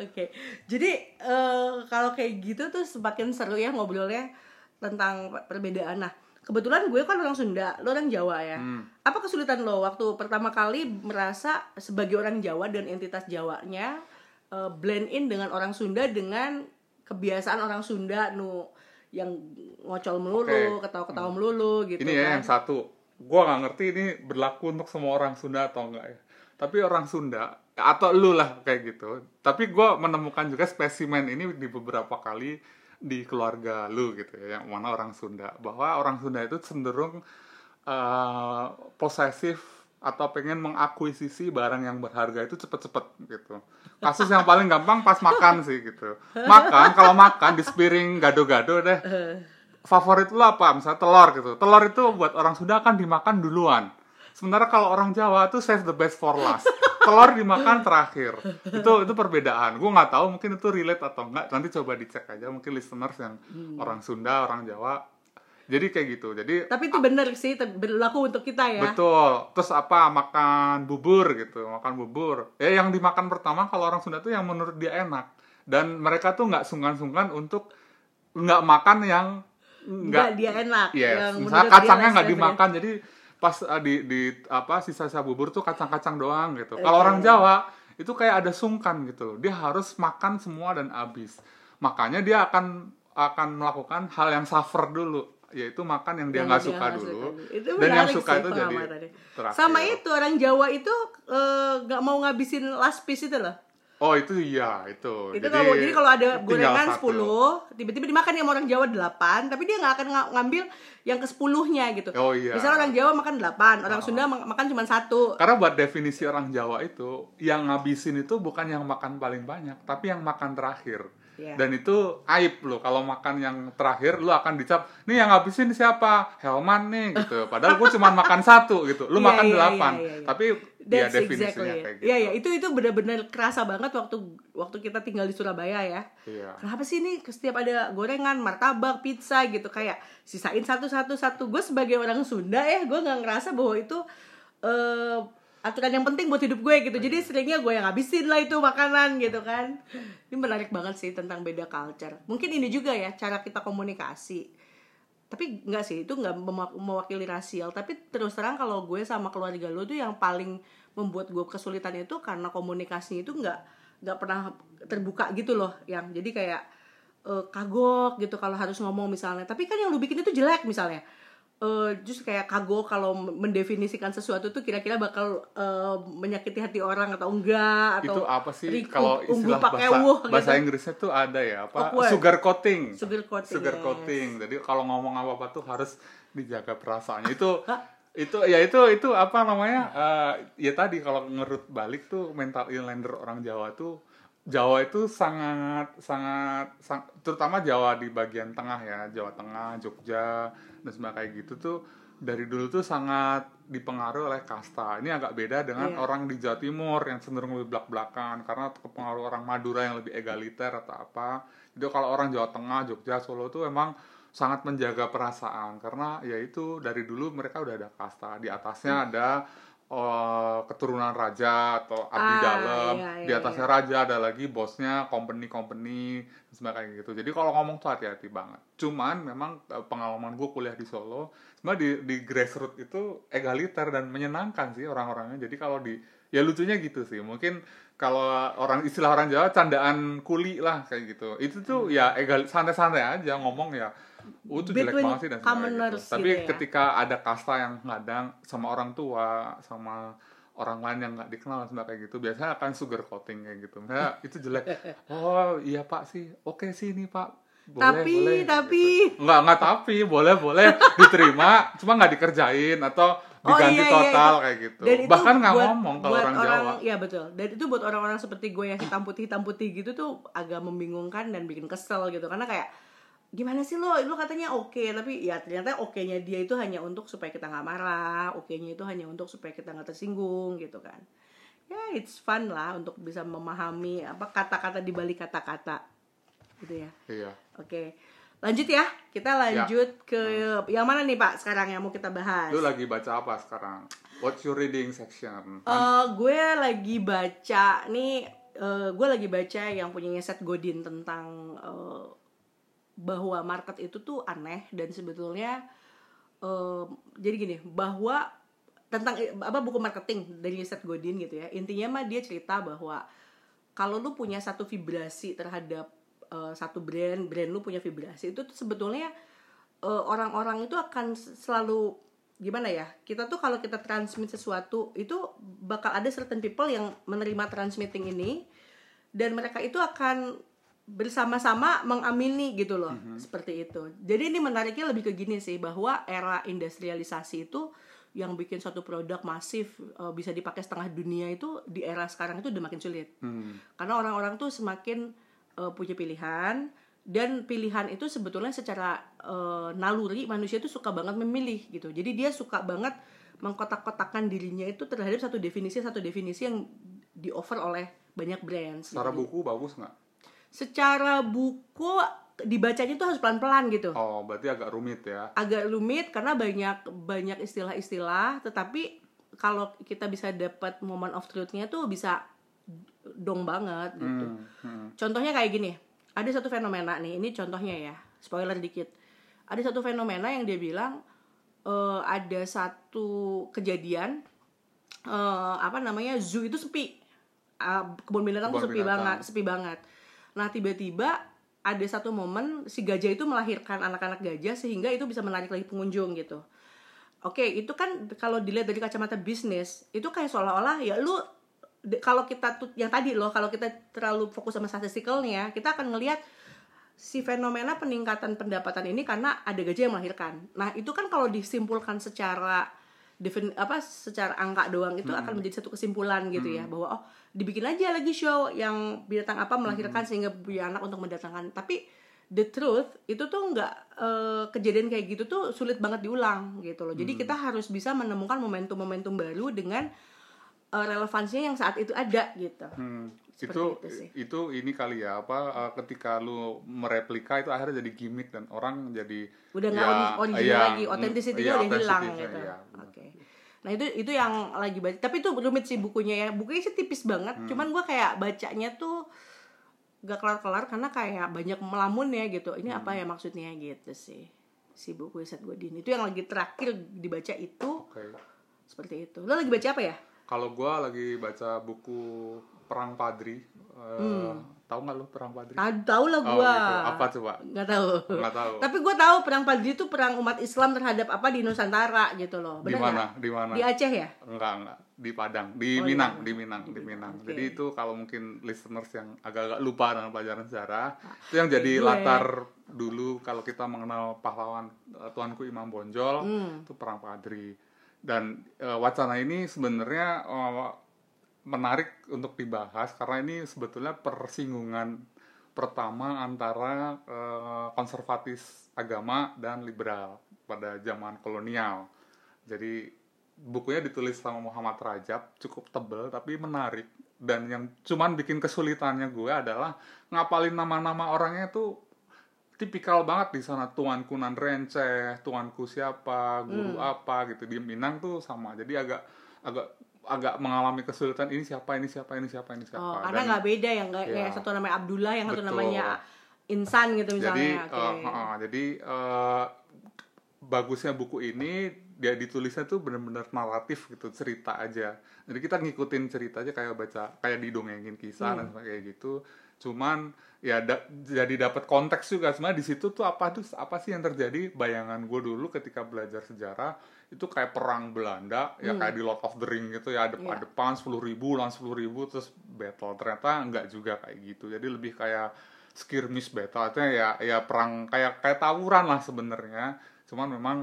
Oke, jadi eh, kalau kayak gitu tuh semakin seru ya ngobrolnya tentang perbedaan. Nah, kebetulan gue kan orang Sunda, lo orang Jawa ya. Hmm. Apa kesulitan lo waktu pertama kali merasa sebagai orang Jawa dan entitas Jawanya eh, blend in dengan orang Sunda dengan kebiasaan orang Sunda nu yang ngocol melulu, ketawa-ketawa melulu gitu Ini ya kan. yang satu, gua nggak ngerti ini berlaku untuk semua orang Sunda atau enggak ya. Tapi orang Sunda atau lu lah kayak gitu. Tapi gua menemukan juga spesimen ini di beberapa kali di keluarga lu gitu ya, yang mana orang Sunda. Bahwa orang Sunda itu cenderung eh, posesif atau pengen mengakuisisi barang yang berharga itu cepet-cepet gitu. Kasus yang paling gampang pas makan sih gitu. Makan, kalau makan di sepiring gado-gado deh favorit lu apa? Misalnya telur gitu. Telur itu buat orang Sunda kan dimakan duluan. Sementara kalau orang Jawa tuh save the best for last. Telur dimakan terakhir. Itu itu perbedaan. Gue nggak tahu mungkin itu relate atau enggak. Nanti coba dicek aja mungkin listeners yang orang Sunda, orang Jawa. Jadi kayak gitu. Jadi Tapi itu bener sih berlaku untuk kita ya. Betul. Terus apa? Makan bubur gitu, makan bubur. Ya yang dimakan pertama kalau orang Sunda tuh yang menurut dia enak. Dan mereka tuh nggak sungkan-sungkan untuk nggak makan yang Enggak dia enak. Yes. yang Misalnya kacangnya nggak dimakan, jadi pas uh, di di apa sisa-sisa bubur tuh kacang-kacang doang gitu. Kalau orang Jawa itu kayak ada sungkan gitu. Dia harus makan semua dan habis. Makanya dia akan akan melakukan hal yang suffer dulu, yaitu makan yang dia Yang nggak suka nggak dulu. Itu dan yang suka sih itu jadi terakhir. Sama itu orang Jawa itu eh, nggak mau ngabisin last piece itu loh. Oh itu iya itu. Itu kalau jadi kalau ada gorengan. 10, tiba-tiba dimakan sama orang Jawa 8, tapi dia nggak akan nga- ngambil yang ke 10-nya gitu. Oh, iya. Misalnya orang Jawa makan 8, orang Sunda mak- makan cuma satu. Karena buat definisi orang Jawa itu, yang ngabisin itu bukan yang makan paling banyak, tapi yang makan terakhir. Iya. Dan itu aib loh, kalau makan yang terakhir, lu akan dicap, nih yang ngabisin siapa? Helman nih, gitu. Padahal gue cuma makan satu, gitu. Lu Iya, makan iya, delapan. iya, iya, iya. Tapi ya That's definisinya exactly. kayak gitu. Iya, iya, itu itu benar-benar kerasa banget waktu waktu kita tinggal di Surabaya ya. Iya. Kenapa sih nih setiap ada gorengan, martabak, pizza gitu kayak sisain satu-satu satu. Gue sebagai orang Sunda ya, gue nggak ngerasa bahwa itu eh aturan yang penting buat hidup gue gitu. Jadi seringnya gue yang habisin lah itu makanan gitu kan. Ini menarik banget sih tentang beda culture. Mungkin ini juga ya cara kita komunikasi. Tapi nggak sih, itu nggak mewakili rasial. Tapi terus terang kalau gue sama keluarga lo tuh yang paling membuat gue kesulitan itu karena komunikasi itu nggak nggak pernah terbuka gitu loh. Yang jadi kayak eh, kagok gitu kalau harus ngomong misalnya. Tapi kan yang lu bikin itu jelek misalnya. Eh just kayak kagok kalau mendefinisikan sesuatu tuh kira-kira bakal eh, menyakiti hati orang atau enggak atau Itu apa sih riku- kalau istilah pakai bahasa, wuh bahasa gitu. Inggrisnya tuh ada ya, apa? Awkward. Sugar coating. Sugar coating, Sugar yes. coating. Jadi kalau ngomong apa-apa tuh harus dijaga perasaannya. Itu itu ya itu itu apa namanya? eh, ya tadi kalau ngerut balik tuh mental inlander orang Jawa tuh Jawa itu sangat sangat sang- terutama Jawa di bagian tengah ya, Jawa Tengah, Jogja dan sebagainya kayak gitu tuh dari dulu tuh sangat dipengaruhi oleh kasta. Ini agak beda dengan Iya. orang di Jawa Timur yang cenderung lebih belak-belakan karena kepengaruh orang Madura yang lebih egaliter atau apa. Jadi kalau orang Jawa Tengah, Jogja, Solo tuh emang sangat menjaga perasaan karena ya itu dari dulu mereka udah ada kasta. Di atasnya ada eh, keturunan raja atau abdi Ah, dalam. iya, iya, Di atasnya raja ada lagi bosnya, company-company dan sebagainya gitu. Jadi kalau ngomong tuh hati-hati banget. Cuman memang eh, pengalaman gue kuliah di Solo, sebenarnya di di grassroots itu egaliter dan menyenangkan sih orang-orangnya. Jadi kalau di ya lucunya gitu sih. Mungkin kalau orang istilah orang Jawa candaan kuli lah kayak gitu. Itu tuh ya egal santai-santai aja ngomong ya. Oh, itu jelek banget sih dan commoners gitu. Tapi gitu ya. ketika ada kasta yang ngadang sama orang tua, sama orang lain yang nggak dikenal sama kayak gitu biasanya akan sugar coating kayak gitu misalnya itu jelek oh iya pak sih oke sih ini pak boleh, Tapi, boleh, tapi. gitu. nggak nggak tapi boleh boleh diterima cuma nggak dikerjain atau diganti iya, iya, total itu. kayak gitu Dan bahkan nggak ngomong kalau buat orang Jawa Iya betul. Dan itu buat orang-orang seperti gue yang hitam putih hitam putih gitu tuh agak membingungkan dan bikin kesel gitu karena kayak gimana sih lo? Lo katanya oke tapi ya ternyata oke-nya dia itu hanya untuk supaya kita nggak marah oke-nya itu hanya untuk supaya kita nggak tersinggung gitu kan. Ya it's fun lah untuk bisa memahami apa kata-kata di balik kata-kata gitu ya. Iya. Oke lanjut ya kita lanjut ke yang mana nih pak sekarang yang mau kita bahas? Lu lagi baca apa sekarang? What's your reading section? Eh, gue lagi baca nih eh, gue lagi baca yang punyanya Seth Godin tentang eh, bahwa market itu tuh aneh dan sebetulnya eh, jadi gini bahwa tentang apa buku marketing dari Seth Godin gitu ya intinya mah dia cerita bahwa kalau lu punya satu vibrasi terhadap eh, satu brand brand lu punya vibrasi itu tuh sebetulnya eh, orang-orang itu akan selalu gimana ya kita tuh kalau kita transmit sesuatu itu bakal ada certain people yang menerima transmitting ini dan mereka itu akan bersama-sama mengamini gitu loh seperti itu. Jadi ini menariknya lebih ke gini sih bahwa era industrialisasi itu yang bikin suatu produk masif eh, bisa dipakai setengah dunia itu di era sekarang itu udah makin sulit. Hmm. karena orang-orang tuh semakin eh, punya pilihan dan pilihan itu sebetulnya secara eh, naluri manusia itu suka banget memilih gitu. Jadi dia suka banget mengkotak-kotakan dirinya itu terhadap satu definisi satu definisi yang di offer oleh banyak brands secara gitu. buku bagus nggak secara buku dibacanya tuh harus pelan-pelan gitu oh berarti agak rumit ya agak rumit karena banyak banyak istilah-istilah tetapi kalau kita bisa dapat moment of truth-nya tuh bisa dong banget gitu. Hmm, hmm. Contohnya kayak gini, ada satu fenomena nih, ini contohnya ya, spoiler dikit. Ada satu fenomena yang dia bilang eh, ada satu kejadian eh, apa namanya zoo itu sepi, Ah, kebun binatang tuh Kebun sepi binatang. banget, sepi banget. Nah tiba-tiba ada satu momen si gajah itu melahirkan anak-anak gajah sehingga itu bisa menarik lagi pengunjung gitu. Oke, itu kan kalau dilihat dari kacamata bisnis, itu kayak seolah-olah ya lu kalau kita yang tadi loh, kalau kita terlalu fokus sama statistikalnya, kita akan ngelihat si fenomena peningkatan pendapatan ini karena ada gajah yang melahirkan. Nah, itu kan kalau disimpulkan secara defin, apa secara angka doang itu akan menjadi satu kesimpulan gitu ya bahwa oh dibikin aja lagi show yang binatang apa melahirkan sehingga punya anak untuk mendatangkan. Tapi the truth itu tuh nggak eh, kejadian kayak gitu tuh sulit banget diulang gitu loh. Jadi kita harus bisa menemukan momentum-momentum baru dengan eh, relevansinya yang saat itu ada gitu. Hmm, itu itu sih. itu ini kali ya apa uh, ketika lu mereplika itu akhirnya jadi gimmick dan orang jadi udah nggak ya, ori- original iya, lagi, mm, authenticity-nya iya, udah hilang gitu. iya. Oke. Nah itu itu yang lagi baca. Tapi itu rumit sih bukunya ya. Bukunya sih tipis banget. Hmm. Cuman gua kayak bacanya tuh gak kelar-kelar karena kayak banyak melamun ya gitu. Ini apa Hmm. ya maksudnya gitu sih. Si buku Seth Godin itu yang lagi terakhir dibaca itu Oke. seperti itu. Lo lagi baca apa ya? Kalau gua lagi baca buku Perang Padri, eh, tahu nggak lu Perang Padri? Tahu lah Oh, gua. gitu. Apa coba? Nggak tahu. Nggak tahu. Tapi gua tahu perang Padri itu perang umat Islam terhadap apa di Nusantara gitu loh. Di mana? Di mana? Di Aceh ya? Enggak, enggak. Di Padang, di Oh, di Minang, Padang. di Minang, di Minang. Oke. Jadi itu kalau mungkin listeners yang agak-agak lupa dengan pelajaran sejarah, itu yang jadi gue. latar dulu kalau kita mengenal pahlawan eh, Tuanku Imam Bonjol, Hmm. itu perang Padri. Dan eh, wacana ini sebenarnya eh, menarik untuk dibahas karena ini sebetulnya persinggungan pertama antara eh, konservatis agama dan liberal pada zaman kolonial. Jadi bukunya ditulis sama Muhammad Rajab, cukup tebel tapi menarik. Dan yang cuman bikin kesulitannya gue adalah ngapalin nama-nama orangnya tuh tipikal banget di sana tuanku nan renceh, tuanku siapa, guru apa gitu di Minang tuh sama. Jadi agak agak agak mengalami kesulitan ini siapa ini siapa ini siapa ini siapa. Oh, karena nggak beda yang nggak Ya. yang satu namanya Abdullah, yang satu Betul. namanya Insan gitu jadi misalnya. Oke. eh, eh, jadi eh, bagusnya buku ini dia ditulisnya tuh bener-bener naratif gitu cerita aja jadi kita ngikutin cerita aja kayak baca kayak didongengin kisah dan kayak gitu cuman ya da- jadi dapat konteks juga. Sebenarnya di situ tuh apa tuh apa sih yang terjadi? Bayangan gue dulu ketika belajar sejarah itu kayak perang Belanda ya kayak di Lord of the Ring gitu ya depan Iya. depan sepuluh ribu lawan sepuluh ribu terus battle. Ternyata enggak juga kayak gitu. Jadi lebih kayak skirmish battle. Artinya ya ya perang kayak kayak tawuran lah sebenarnya. Cuman memang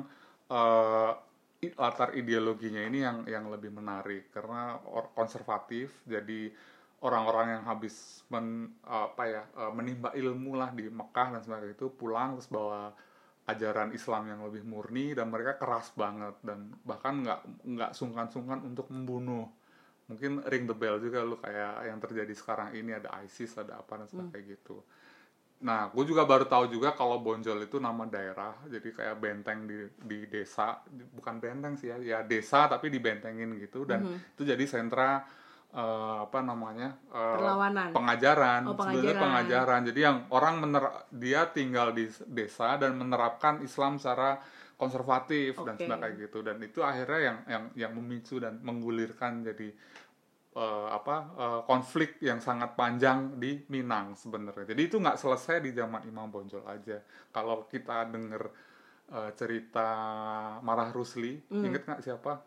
i- latar ideologinya ini yang yang lebih menarik. Karena konservatif jadi orang-orang yang habis men, apa ya eh, menimba ilmu lah di Mekah dan sebagainya itu pulang terus bawa ajaran Islam yang lebih murni dan mereka keras banget dan bahkan nggak nggak sungkan-sungkan untuk membunuh. Mungkin ring the bell juga lu kayak yang terjadi sekarang ini ada ISIS ada apa dan sebagainya gitu. Nah gue juga baru tahu juga kalau Bonjol itu nama daerah jadi kayak benteng di di desa bukan benteng sih ya ya desa tapi dibentengin gitu dan itu jadi sentra eh, apa namanya Perlawanan. pengajaran Oh, sebenarnya pengajaran. pengajaran jadi yang orang mener- dia tinggal di desa dan menerapkan Islam secara konservatif dan Oke. sebagainya gitu dan itu akhirnya yang yang yang memicu dan menggulirkan jadi eh, apa eh, konflik yang sangat panjang di Minang sebenarnya jadi itu nggak selesai di zaman Imam Bonjol aja kalau kita dengar cerita Marah Rusli Hmm. inget nggak siapa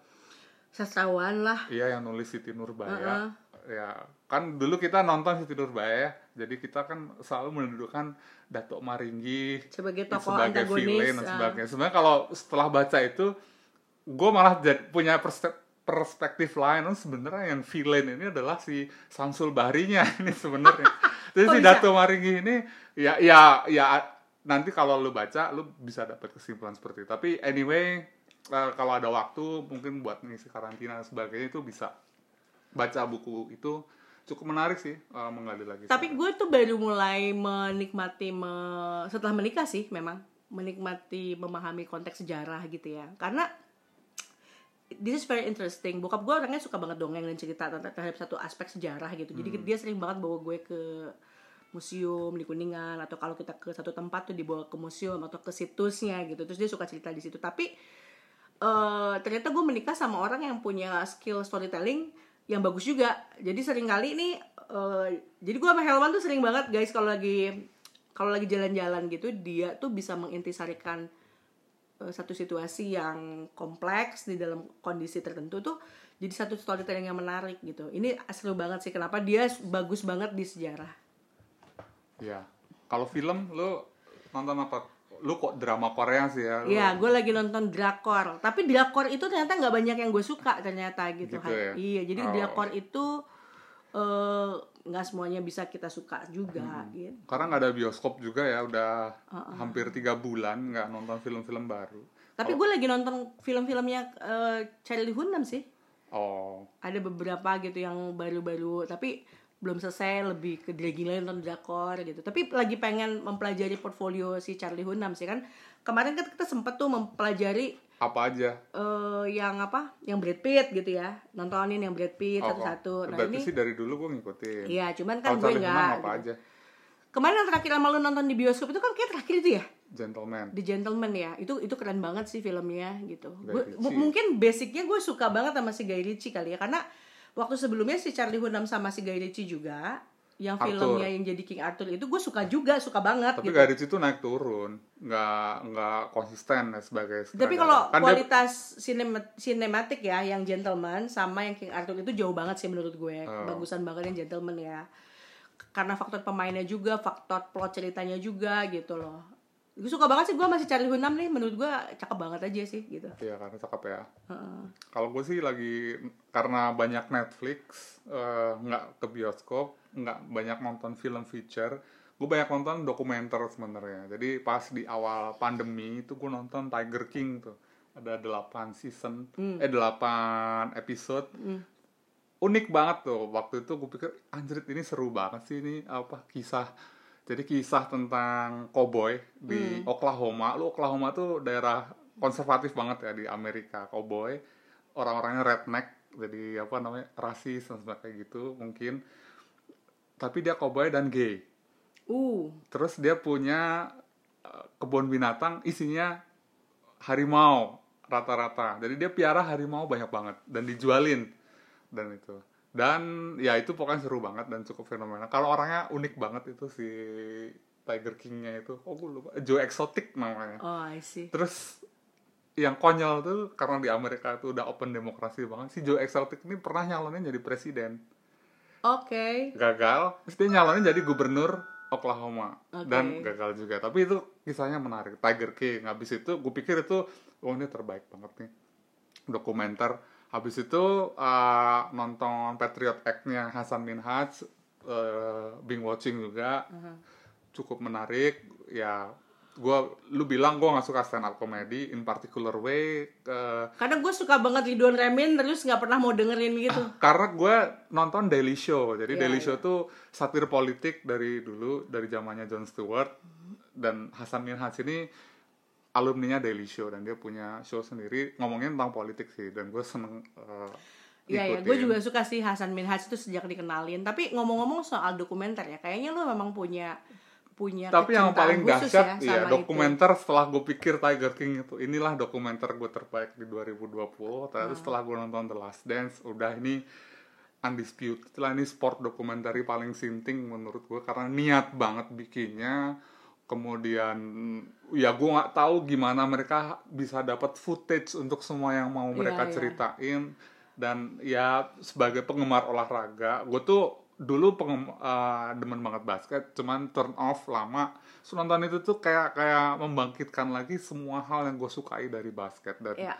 sastrawan lah Iya yang nulis Siti Nurbaya. Heeh. Ya, kan dulu kita nonton Siti Nurbaya ya. Jadi kita kan selalu mendudukan Datuk Maringgi sebagai tokoh sebagai antagonis villain dan ah. sebagainya. Sebenarnya kalau setelah baca itu gue malah jad- punya perste- perspektif lain oh, sebenarnya yang villain ini adalah si Samsul Bahrinya ini sebenarnya. Jadi Kok si bisa? Datuk Maringgi ini ya ya ya nanti kalau lu baca lu bisa dapat kesimpulan seperti itu. Tapi anyway eh, kalau ada waktu mungkin buat ngisi karantina dan sebagainya itu bisa. Baca buku itu cukup menarik sih eh, menggali lagi. tapi gue tuh baru mulai menikmati me- setelah menikah sih memang menikmati memahami konteks sejarah gitu ya. Karena this is very interesting. Bokap gue orangnya suka banget dongeng dan cerita tentang terhadap satu aspek sejarah gitu. Jadi dia sering banget bawa gue ke museum di kuningan atau kalau kita ke satu tempat tuh dibawa ke museum atau ke situsnya gitu. Terus dia suka cerita di situ. Tapi eh ternyata gue menikah sama orang yang punya skill storytelling yang bagus juga jadi sering kali ini eh, jadi gue sama Helman tuh sering banget guys kalau lagi kalau lagi jalan-jalan gitu dia tuh bisa mengintisarikan eh, satu situasi yang kompleks di dalam kondisi tertentu tuh jadi satu storytelling yang menarik gitu ini seru banget sih kenapa dia bagus banget di sejarah Ya. Kalau film lu nonton apa? Lu kok drama Korea sih ya? Iya, gue lagi nonton drakor. Tapi drakor itu ternyata nggak banyak yang gue suka ternyata gitu. Gitu Hai. ya? Iya, jadi Oh. drakor itu eh, nggak semuanya bisa kita suka juga Hmm. gitu. Karena nggak ada bioskop juga ya, udah hampir tiga bulan nggak nonton film-film baru. Tapi gue lagi nonton film-filmnya eh, Charlie Hunnam sih. Oh, Ada beberapa gitu yang baru-baru, tapi belum selesai lebih ke gila nonton drakor gitu. Tapi lagi pengen mempelajari portfolio si Charlie Hunnam sih kan. Kemarin kan kita sempet tuh mempelajari apa aja? eh yang apa yang Brad Pitt gitu ya nontonin yang Brad Pitt Oh, satu-satu nah Berarti ini sih dari dulu gue ngikutin. iya cuman kan Kalau gue Charlie Hunnam nggak apa gitu. aja? kemarin yang terakhir sama lu nonton di bioskop itu kan kayak terakhir itu ya Gentleman. The Gentleman ya itu itu keren banget sih filmnya gitu Gua- mungkin basicnya gue suka banget sama si Guy Ritchie kali ya karena waktu sebelumnya si Charlie Hunnam sama si Guy Ritchie juga yang Arthur. filmnya yang jadi King Arthur itu gue suka juga suka banget Tapi gitu Guy Ritchie itu naik turun, nggak nggak konsisten ya sebagai. Tapi kalau Kan dia- kualitas sinema- sinematik ya yang Gentleman sama yang King Arthur itu jauh banget sih menurut gue. Oh. Bagusan banget yang Gentleman ya. Karena faktor pemainnya juga, faktor plot ceritanya juga gitu loh. Gue suka banget sih gue masih Charlie Hunnam nih, menurut gue cakep banget aja sih gitu. Iya karena cakep ya. Heeh. Kalau gue sih lagi karena banyak Netflix, eh, nggak ke bioskop, nggak banyak nonton film feature. Gue banyak nonton dokumenter sebenarnya. Jadi pas di awal pandemi itu gue nonton Tiger King tuh. Ada 8 season, eh 8 episode. Unik banget tuh. Waktu itu gue pikir anjrit ini seru banget sih ini apa kisah. Jadi kisah tentang cowboy di Oklahoma. Lu Oklahoma tuh daerah konservatif banget ya di Amerika. Cowboy, orang-orangnya redneck, jadi apa namanya rasis dan sebagainya gitu mungkin. Tapi dia cowboy dan gay. Uh, Terus dia punya eh, kebun binatang isinya harimau rata-rata. Jadi dia piara harimau banyak banget dan dijualin dan itu. Dan ya itu pokoknya seru banget dan cukup fenomenal. Kalau orangnya unik banget itu si Tiger King-nya itu. Oh, gue lupa. Joe Exotic namanya. oh I see. Terus yang konyol tuh karena di Amerika itu udah open demokrasi banget. Si Joe Exotic ini pernah nyalonin jadi presiden Oke. gagal terus dia nyalonin jadi gubernur Oklahoma Oke. dan gagal juga tapi itu kisahnya menarik Tiger King habis itu gue pikir itu oh ini terbaik banget nih dokumenter habis itu uh, nonton Patriot Act-nya Hasan Minhaj uh, Bing watching juga cukup menarik. Ya gua lu bilang gua nggak suka stand up comedy in particular way uh, Karena gue suka banget Ridwan Remin terus nggak pernah mau dengerin gitu. karena gue nonton Daily Show. Jadi Iya, Daily iya. Show tuh satir politik dari dulu dari zamannya Jon Stewart dan Hasan Minhaj ini alumninya Daily Show dan dia punya show sendiri ngomongin tentang politik sih dan gue seneng uh, Iya ya, gue juga suka sih Hasan Minhaj itu sejak dikenalin. Tapi ngomong-ngomong soal dokumenter ya, kayaknya lu memang punya punya tapi yang paling dahsyat ya ya, sama itu. dokumenter setelah gue pikir Tiger King itu inilah dokumenter gue terbaik di 2020 Ah. ternyata setelah gue nonton The Last Dance udah ini undisputed lah ini sport dokumenter paling sinting menurut gue karena niat banget bikinnya kemudian ya gue nggak tahu gimana mereka bisa dapat footage untuk semua yang mau Iya, mereka iya. ceritain. Dan ya sebagai penggemar olahraga gue tuh dulu pengem, eh, demen banget basket cuman turn off lama. So, nonton itu tuh kayak kayak membangkitkan lagi semua hal yang gue sukai dari basket. Dan Iya.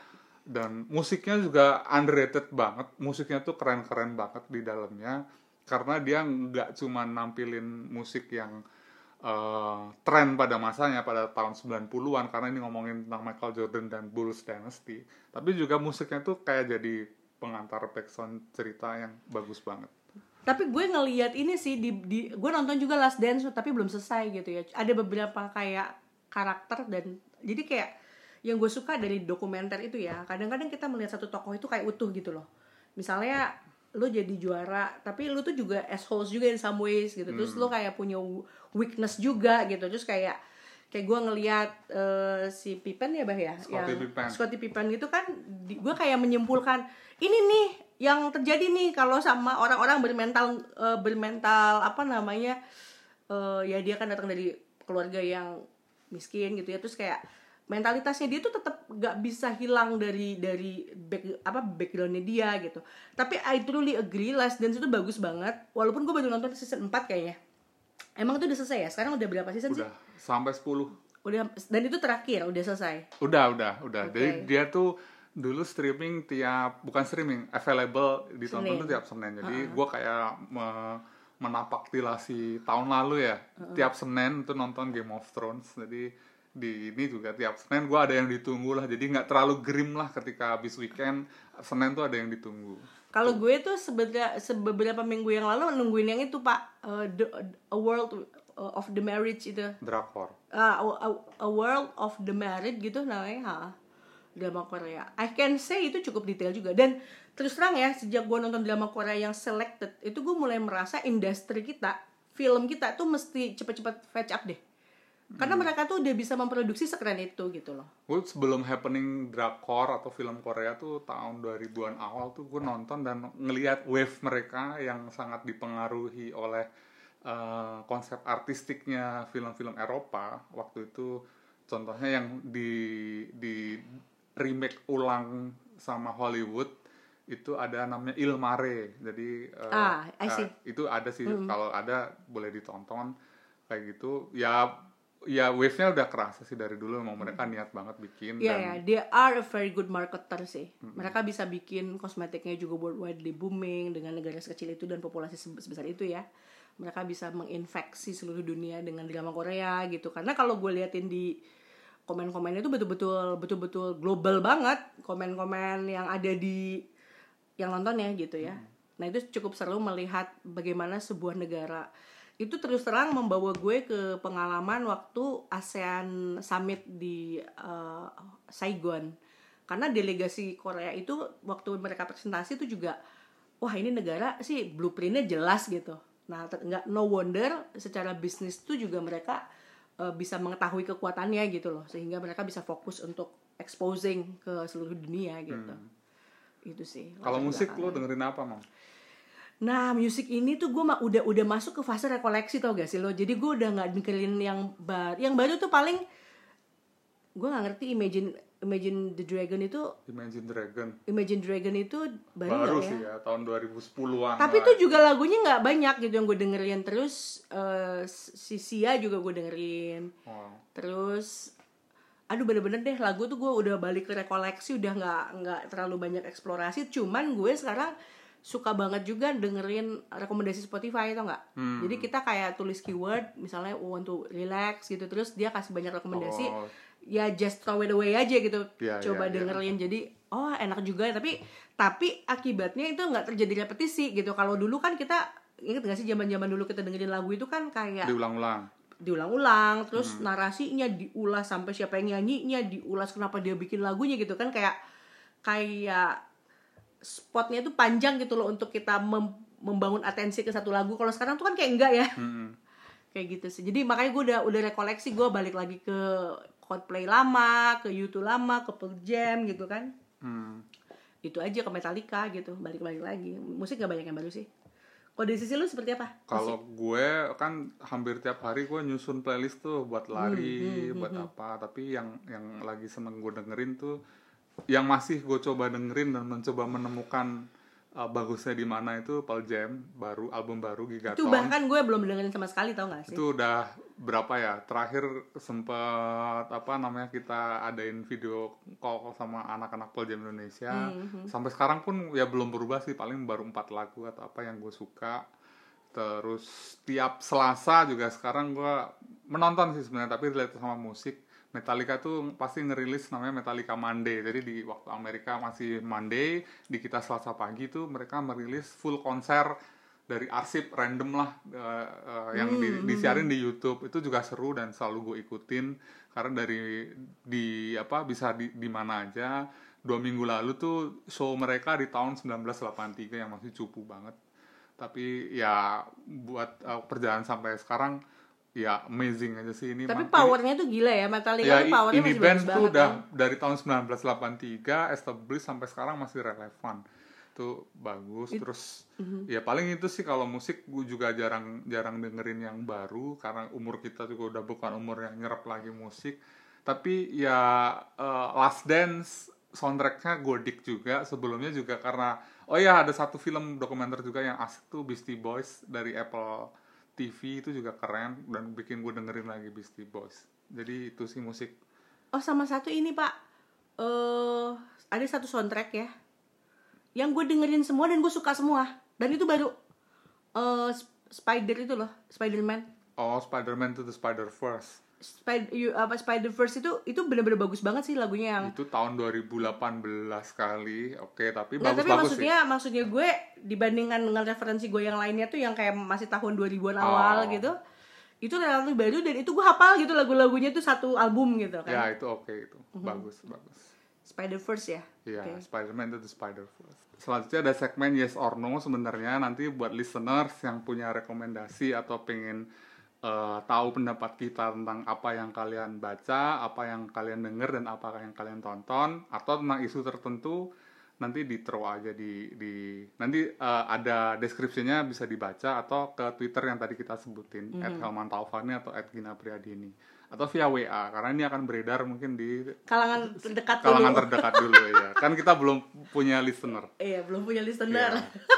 dan musiknya juga underrated banget. Musiknya tuh keren-keren banget di dalamnya. Karena dia nggak cuma nampilin musik yang eh, tren pada masanya pada tahun 90-an karena ini ngomongin tentang Michael Jordan dan Bulls Dynasty tapi juga musiknya tuh kayak jadi pengantar backsound cerita yang bagus banget Tapi gue ngeliat ini sih di, di gue nonton juga Last Dance tapi belum selesai gitu ya. Ada beberapa kayak karakter dan jadi kayak yang gue suka dari dokumenter itu ya. Kadang-kadang kita melihat satu tokoh itu kayak utuh gitu loh. Misalnya lu jadi juara, tapi lu tuh juga assholes juga in some ways gitu. Terus lu kayak punya weakness juga gitu. Terus kayak kayak gue ngeliat eh, si Pippen ya bah ya, Scottie Pippen. Scottie Pippen itu kan gue kayak menyimpulkan ini nih yang terjadi nih kalau sama orang-orang bermental eh, bermental apa namanya eh, ya dia kan datang dari keluarga yang miskin gitu ya terus kayak mentalitasnya dia tuh tetap gak bisa hilang dari dari back, apa backgroundnya dia gitu tapi I truly agree Last Dance itu bagus banget walaupun gue baru nonton season 4 kayaknya emang itu udah selesai ya sekarang udah berapa season sih udah sampai 10 udah dan itu terakhir udah selesai Udah, udah, udah. Oke. Jadi dia tuh dulu streaming tiap bukan streaming, available ditonton Senin. tuh tiap Senin. Jadi gua kayak me, menapaktilasi tahun lalu ya. Tiap Senin tuh nonton Game of Thrones. Jadi di ini juga tiap Senin gua ada yang ditunggu lah. Jadi nggak terlalu grim lah ketika habis weekend. Senin tuh ada yang ditunggu. Kalau gue tuh sebenernya beberapa minggu yang lalu nungguin yang itu pak eh, the- a world of the marriage itu Drakor. Ah, a, a- world of the married gitu namanya ha drama Korea I can say itu cukup detail juga dan terus terang ya sejak gue nonton drama Korea yang selected itu gue mulai merasa industri kita film kita tuh mesti cepet-cepet catch up deh karena mereka tuh udah bisa memproduksi sekeren itu gitu loh. Gue sebelum happening drakor atau film Korea tuh tahun 2000-an awal tuh gue nonton dan ngelihat wave mereka yang sangat dipengaruhi oleh eh, konsep artistiknya film-film Eropa. Waktu itu contohnya yang di di remake ulang sama Hollywood itu ada namanya Il Mare. Jadi eh, Ah, I see. eh, itu ada sih. Kalau ada boleh ditonton kayak gitu. Ya ya wave-nya udah kerasa sih dari dulu emang mereka niat banget bikin Iya dan ya, they are a very good marketer sih. Mereka bisa bikin kosmetiknya juga worldwide booming dengan negara sekecil itu dan populasi se- sebesar itu ya. Mereka bisa menginfeksi seluruh dunia dengan drama Korea gitu. Karena kalau gue liatin di komen-komennya itu betul-betul betul-betul global banget komen-komen yang ada di yang nonton ya gitu ya. Nah itu cukup seru melihat bagaimana sebuah negara itu terus terang membawa gue ke pengalaman waktu ASEAN Summit di eh, Saigon. Karena delegasi Korea itu waktu mereka presentasi itu juga wah ini negara sih blueprintnya jelas gitu. Nah nggak no wonder secara bisnis tuh juga mereka eh, bisa mengetahui kekuatannya gitu loh sehingga mereka bisa fokus untuk exposing ke seluruh dunia gitu. Itu sih. kalau musik lo dengerin apa mam Nah, musik ini tuh gue udah udah masuk ke fase rekoleksi tau gak sih lo. Jadi gue udah nggak dengerin yang baru. Yang baru tuh paling gue nggak ngerti Imagine Imagine the Dragon itu Imagine Dragon Imagine Dragon itu baru, baru nggak sih ya. ya tahun 2010-an Tapi tuh juga lagunya nggak banyak gitu yang gue dengerin. Terus eh, si Sia juga gue dengerin. Oh. Terus aduh bener-bener deh lagu tuh gue udah balik ke rekoleksi udah nggak nggak terlalu banyak eksplorasi cuman gue sekarang suka banget juga dengerin rekomendasi Spotify atau nggak Hmm. jadi kita kayak tulis keyword misalnya want to relax gitu terus dia kasih banyak rekomendasi Oh. ya just throw it away aja gitu Iya, coba iya. dengerin jadi oh enak juga tapi tapi akibatnya itu nggak terjadi repetisi gitu kalau dulu kan kita inget gak sih zaman zaman dulu kita dengerin lagu itu kan kayak diulang-ulang diulang-ulang terus Hmm. narasinya diulas sampai siapa yang nyanyinya diulas kenapa dia bikin lagunya gitu kan kayak kayak spotnya itu panjang gitu loh untuk kita mem- membangun atensi ke satu lagu. Kalau sekarang tuh kan kayak enggak ya. Mm-mm. kayak gitu sih. Jadi makanya gue udah udah rekoleksi gue balik lagi ke Coldplay lama ke U2 lama ke Pearl Jam gitu kan. Hmm. itu aja ke Metallica gitu. Balik balik lagi. Musik gak banyak yang baru sih. Kalau dari sisi lu seperti apa? Kalau gue kan hampir tiap hari gue nyusun playlist tuh buat lari, Hmm, buat apa. Tapi yang yang lagi seneng gue dengerin tuh, yang masih gue coba dengerin dan mencoba menemukan uh, bagusnya di mana itu Pearl Jam baru album baru itu Gigaton. bahkan gue belum dengerin sama sekali tau gak sih? Itu udah berapa ya? Terakhir sempet apa namanya kita adain video call sama anak-anak Pearl Jam Indonesia. Hmm, sampai sekarang pun ya belum berubah sih paling baru empat lagu atau apa yang gue suka. Terus tiap Selasa juga sekarang gue menonton sih sebenarnya tapi relate sama musik Metallica tuh pasti ngerilis namanya Metallica Monday. Jadi di waktu Amerika masih Monday di kita Selasa pagi tuh mereka merilis full konser dari arsip random lah eh, eh, yang di- disiarin di YouTube. Itu juga seru dan selalu gue ikutin. Karena dari di apa bisa di di mana aja. Dua minggu lalu tuh show mereka di tahun 1983 yang masih cupu banget. Tapi ya buat eh, perjalanan sampai sekarang ya amazing aja sih ini tapi powernya tuh gila ya Metallica ya tuh powernya ini masih band tuh banget udah kan. dari tahun 1983 established sampai sekarang masih relevan itu bagus terus Mhm. ya paling itu sih kalau musik gue juga jarang jarang dengerin yang baru karena umur kita juga udah bukan umur yang nyerap lagi musik tapi ya eh, Last Dance soundtracknya godik juga sebelumnya juga karena oh ya ada satu film dokumenter juga yang asik tuh Beastie Boys dari Apple TV itu juga keren dan bikin gue dengerin lagi Beastie Boys. Jadi itu sih musik. Oh sama satu ini pak. Eh ada satu soundtrack ya yang gue dengerin semua dan gue suka semua. Dan itu baru eh Spider itu loh Spider-Man. Oh, Spider-Man to the Spider-Verse. Spider apa Spider-Verse itu itu bener-bener bagus banget sih lagunya yang Itu tahun 2018 kali. Oke, tapi Nggak, tapi bagus-bagus sih. maksudnya maksudnya gue dibandingkan dengan referensi gue yang lainnya tuh yang kayak masih tahun 2000-an awal Oh. gitu. Itu relatif baru dan itu gue hafal gitu lagu-lagunya tuh satu album gitu Ya, kan. itu oke itu. Bagus, bagus. Spider-Verse ya. Iya, Oke. Spider-Man to the Spider-Verse. Selanjutnya ada segmen Yes or No sebenarnya nanti buat listeners yang punya rekomendasi atau pengen eh, tahu pendapat kita tentang apa yang kalian baca, apa yang kalian denger dan apa yang kalian tonton atau tentang isu tertentu nanti di throw aja di di nanti eh, ada deskripsinya bisa dibaca atau ke Twitter yang tadi kita sebutin @helmantaufani atau @ginapriadini atau via WA karena ini akan beredar mungkin di Kalangan terdekat kalangan dulu. terdekat dulu ya kan kita belum punya listener Iya, belum punya listener. Iya.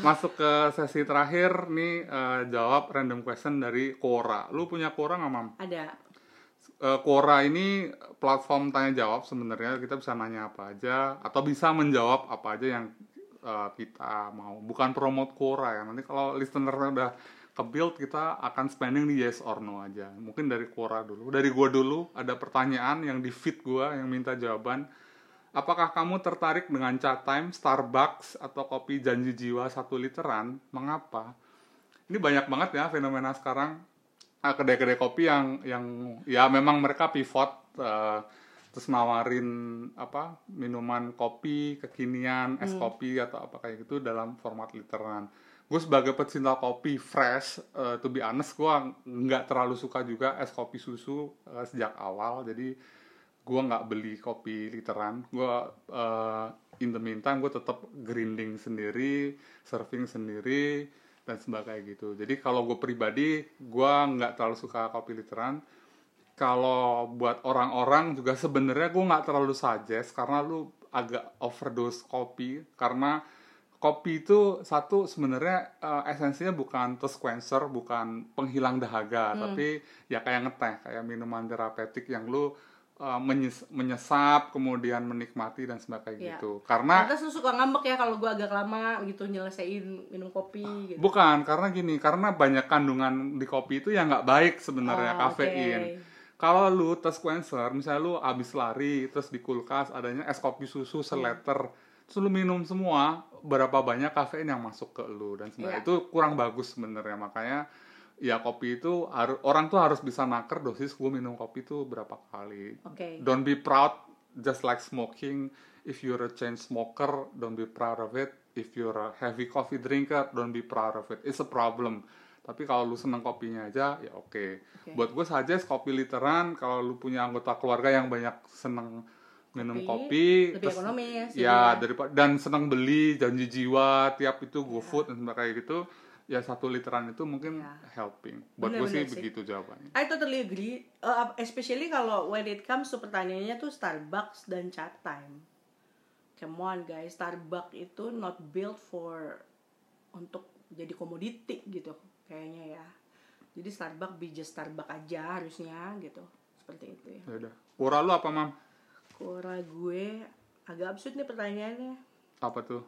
Masuk ke sesi terakhir nih eh, jawab random question dari Quora. Lu punya Quora nggak mam? Ada. Eh, Quora ini platform tanya jawab sebenarnya. Kita bisa nanya apa aja atau bisa menjawab apa aja yang eh, kita mau. Bukan promote Quora ya. Nanti kalau listener udah ke build kita akan spending di yes or no aja. Mungkin dari Quora dulu. Dari gua dulu ada pertanyaan yang di feed gua yang minta jawaban Apakah kamu tertarik dengan chat time, Starbucks, atau kopi janji jiwa satu literan? Mengapa? Ini banyak banget ya fenomena sekarang Ah, kedai-kedai kopi yang yang ya memang mereka pivot eh, terus nawarin apa minuman kopi kekinian es kopi atau apa kayak gitu dalam format literan. Gue sebagai pecinta kopi fresh, eh, to be honest gue nggak terlalu suka juga es kopi susu eh, sejak awal. Jadi gue nggak beli kopi literan. Gue uh, in the meantime gue tetap grinding sendiri serving sendiri dan sebagainya gitu. Jadi kalau gue pribadi gue nggak terlalu suka kopi literan. Kalau buat orang-orang juga sebenarnya gue nggak terlalu suggest karena lu agak overdose kopi. Karena kopi itu satu sebenarnya eh, esensinya bukan thirst quencher bukan penghilang dahaga tapi ya kayak ngeteh kayak minuman terapeutik yang lu uh, menyes- menyesap kemudian menikmati dan sebagainya Iya. gitu karena lu suka ngambek ya kalau gue agak lama gitu nyelesain minum kopi gitu. bukan karena gini karena banyak kandungan di kopi itu yang nggak baik sebenarnya Oh, kafein oke. kalau lu tes quencher misalnya lu abis lari terus di kulkas adanya es kopi susu seleter terus lu minum semua berapa banyak kafein yang masuk ke lu dan Iya. sebenarnya itu kurang bagus sebenarnya makanya ya kopi itu orang tuh harus bisa naker dosis gue minum kopi itu berapa kali. Oke. don't be proud just like smoking. If you're a chain smoker don't be proud of it. If you're a heavy coffee drinker don't be proud of it. It's a problem. Tapi kalau lu seneng kopinya aja ya oke. Oke. buat gue saja kopi literan kalau lu punya anggota keluarga yang banyak seneng minum Kopi, kopi, lebih ekonomis, ya iya. daripada dan seneng beli janji jiwa tiap itu GoFood dan sebagainya gitu ya satu literan itu mungkin Ya. helping buat gue sih sih. begitu jawabannya I totally agree, Uh, especially kalau when it comes to pertanyaannya tuh Starbucks dan chat time. Come on guys, Starbucks itu not built for untuk jadi komoditi gitu kayaknya ya. Jadi Starbucks be just Starbucks aja harusnya gitu. Seperti itu ya. ya udah Pura lu apa mam Kora gue agak absurd nih pertanyaannya. apa tuh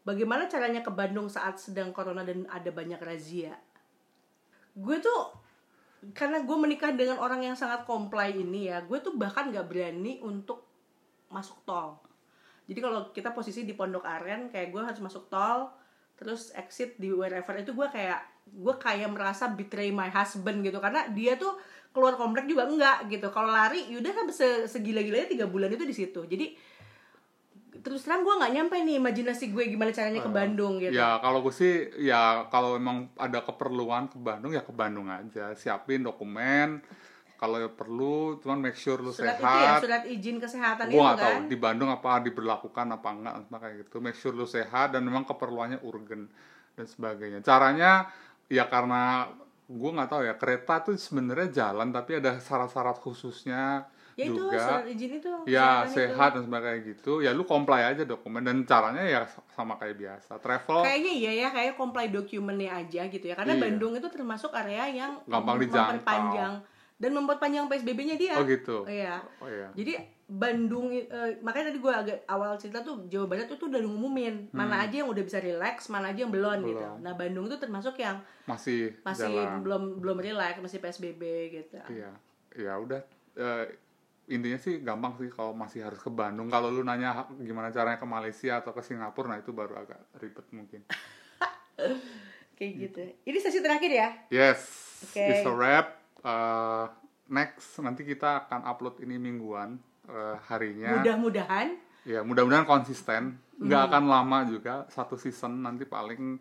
Bagaimana caranya ke Bandung saat sedang corona dan ada banyak razia? Gue tuh karena gue menikah dengan orang yang sangat comply ini ya, gue tuh bahkan nggak berani untuk masuk tol. Jadi kalau kita posisi di Pondok Aren, kayak gue harus masuk tol, terus exit di wherever itu gue kayak gue kayak merasa betray my husband gitu karena dia tuh keluar komplek juga enggak gitu. Kalau lari, yaudah kan se- segila-gilanya tiga bulan itu di situ. Jadi terus terang gue nggak nyampe nih imajinasi gue gimana caranya ke Bandung gitu. Ya kalau gue sih ya kalau emang ada keperluan ke Bandung ya ke Bandung aja. Siapin dokumen kalau perlu cuman make sure lu surat itu ya sehat. surat izin kesehatan gue itu nggak tahu kan? di Bandung apa diberlakukan apa enggak kayak gitu. Make sure lu sehat dan memang keperluannya urgen dan sebagainya. Caranya ya karena gue nggak tahu ya kereta tuh sebenarnya jalan tapi ada syarat-syarat khususnya ya itu juga. surat izin itu ya kesehatan itu. sehat dan sebagainya gitu. Ya lu comply aja dokumen. Dan caranya ya sama kayak biasa. Travel kayaknya iya ya kayak comply dokumennya aja gitu ya. Karena Iya. Bandung itu termasuk area yang Gampang memperpanjang. Dan membuat panjang PSBB-nya dia. Oh gitu. Iya. Oh iya. Jadi Bandung eh, makanya tadi gue agak awal cerita tuh Jawa Barat tuh tuh udah ngumumin. Mana aja yang udah bisa relax mana aja yang belum, gitu. Hmm. Belum. nah Bandung itu termasuk yang masih masih jalan. belum belum relax masih PSBB gitu. Iya, ya udah eh, intinya sih gampang sih kalau masih harus ke Bandung. Kalau lu nanya gimana caranya ke Malaysia atau ke Singapura, nah itu baru agak ribet mungkin. kayak gitu ini sesi terakhir ya Yes, Oke. it's a wrap. Eh, next nanti kita akan upload ini mingguan eh, harinya. mudah-mudahan Ya mudah-mudahan konsisten. Hmm. Nggak akan lama juga satu season nanti paling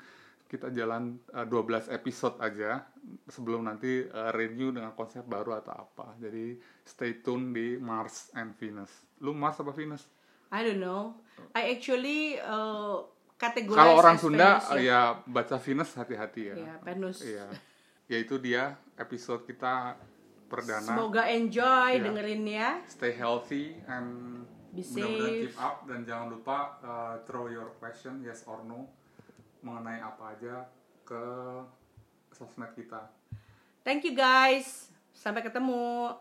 kita jalan eh, 12 episode aja sebelum nanti eh, review dengan konsep baru atau apa. Jadi stay tune di Mars and Venus. Lu Mars apa Venus? I don't know. I actually uh, categorize Kalau orang Sunda Venus, ya. ya baca Venus hati-hati ya. Ya, Venus. Iya. Ya itu dia episode kita perdana. Semoga enjoy Iya. dengerinnya. Stay healthy and Be safe. keep up dan jangan lupa uh, throw your question yes or no mengenai apa aja ke sosmed kita. Thank you guys. Sampai ketemu.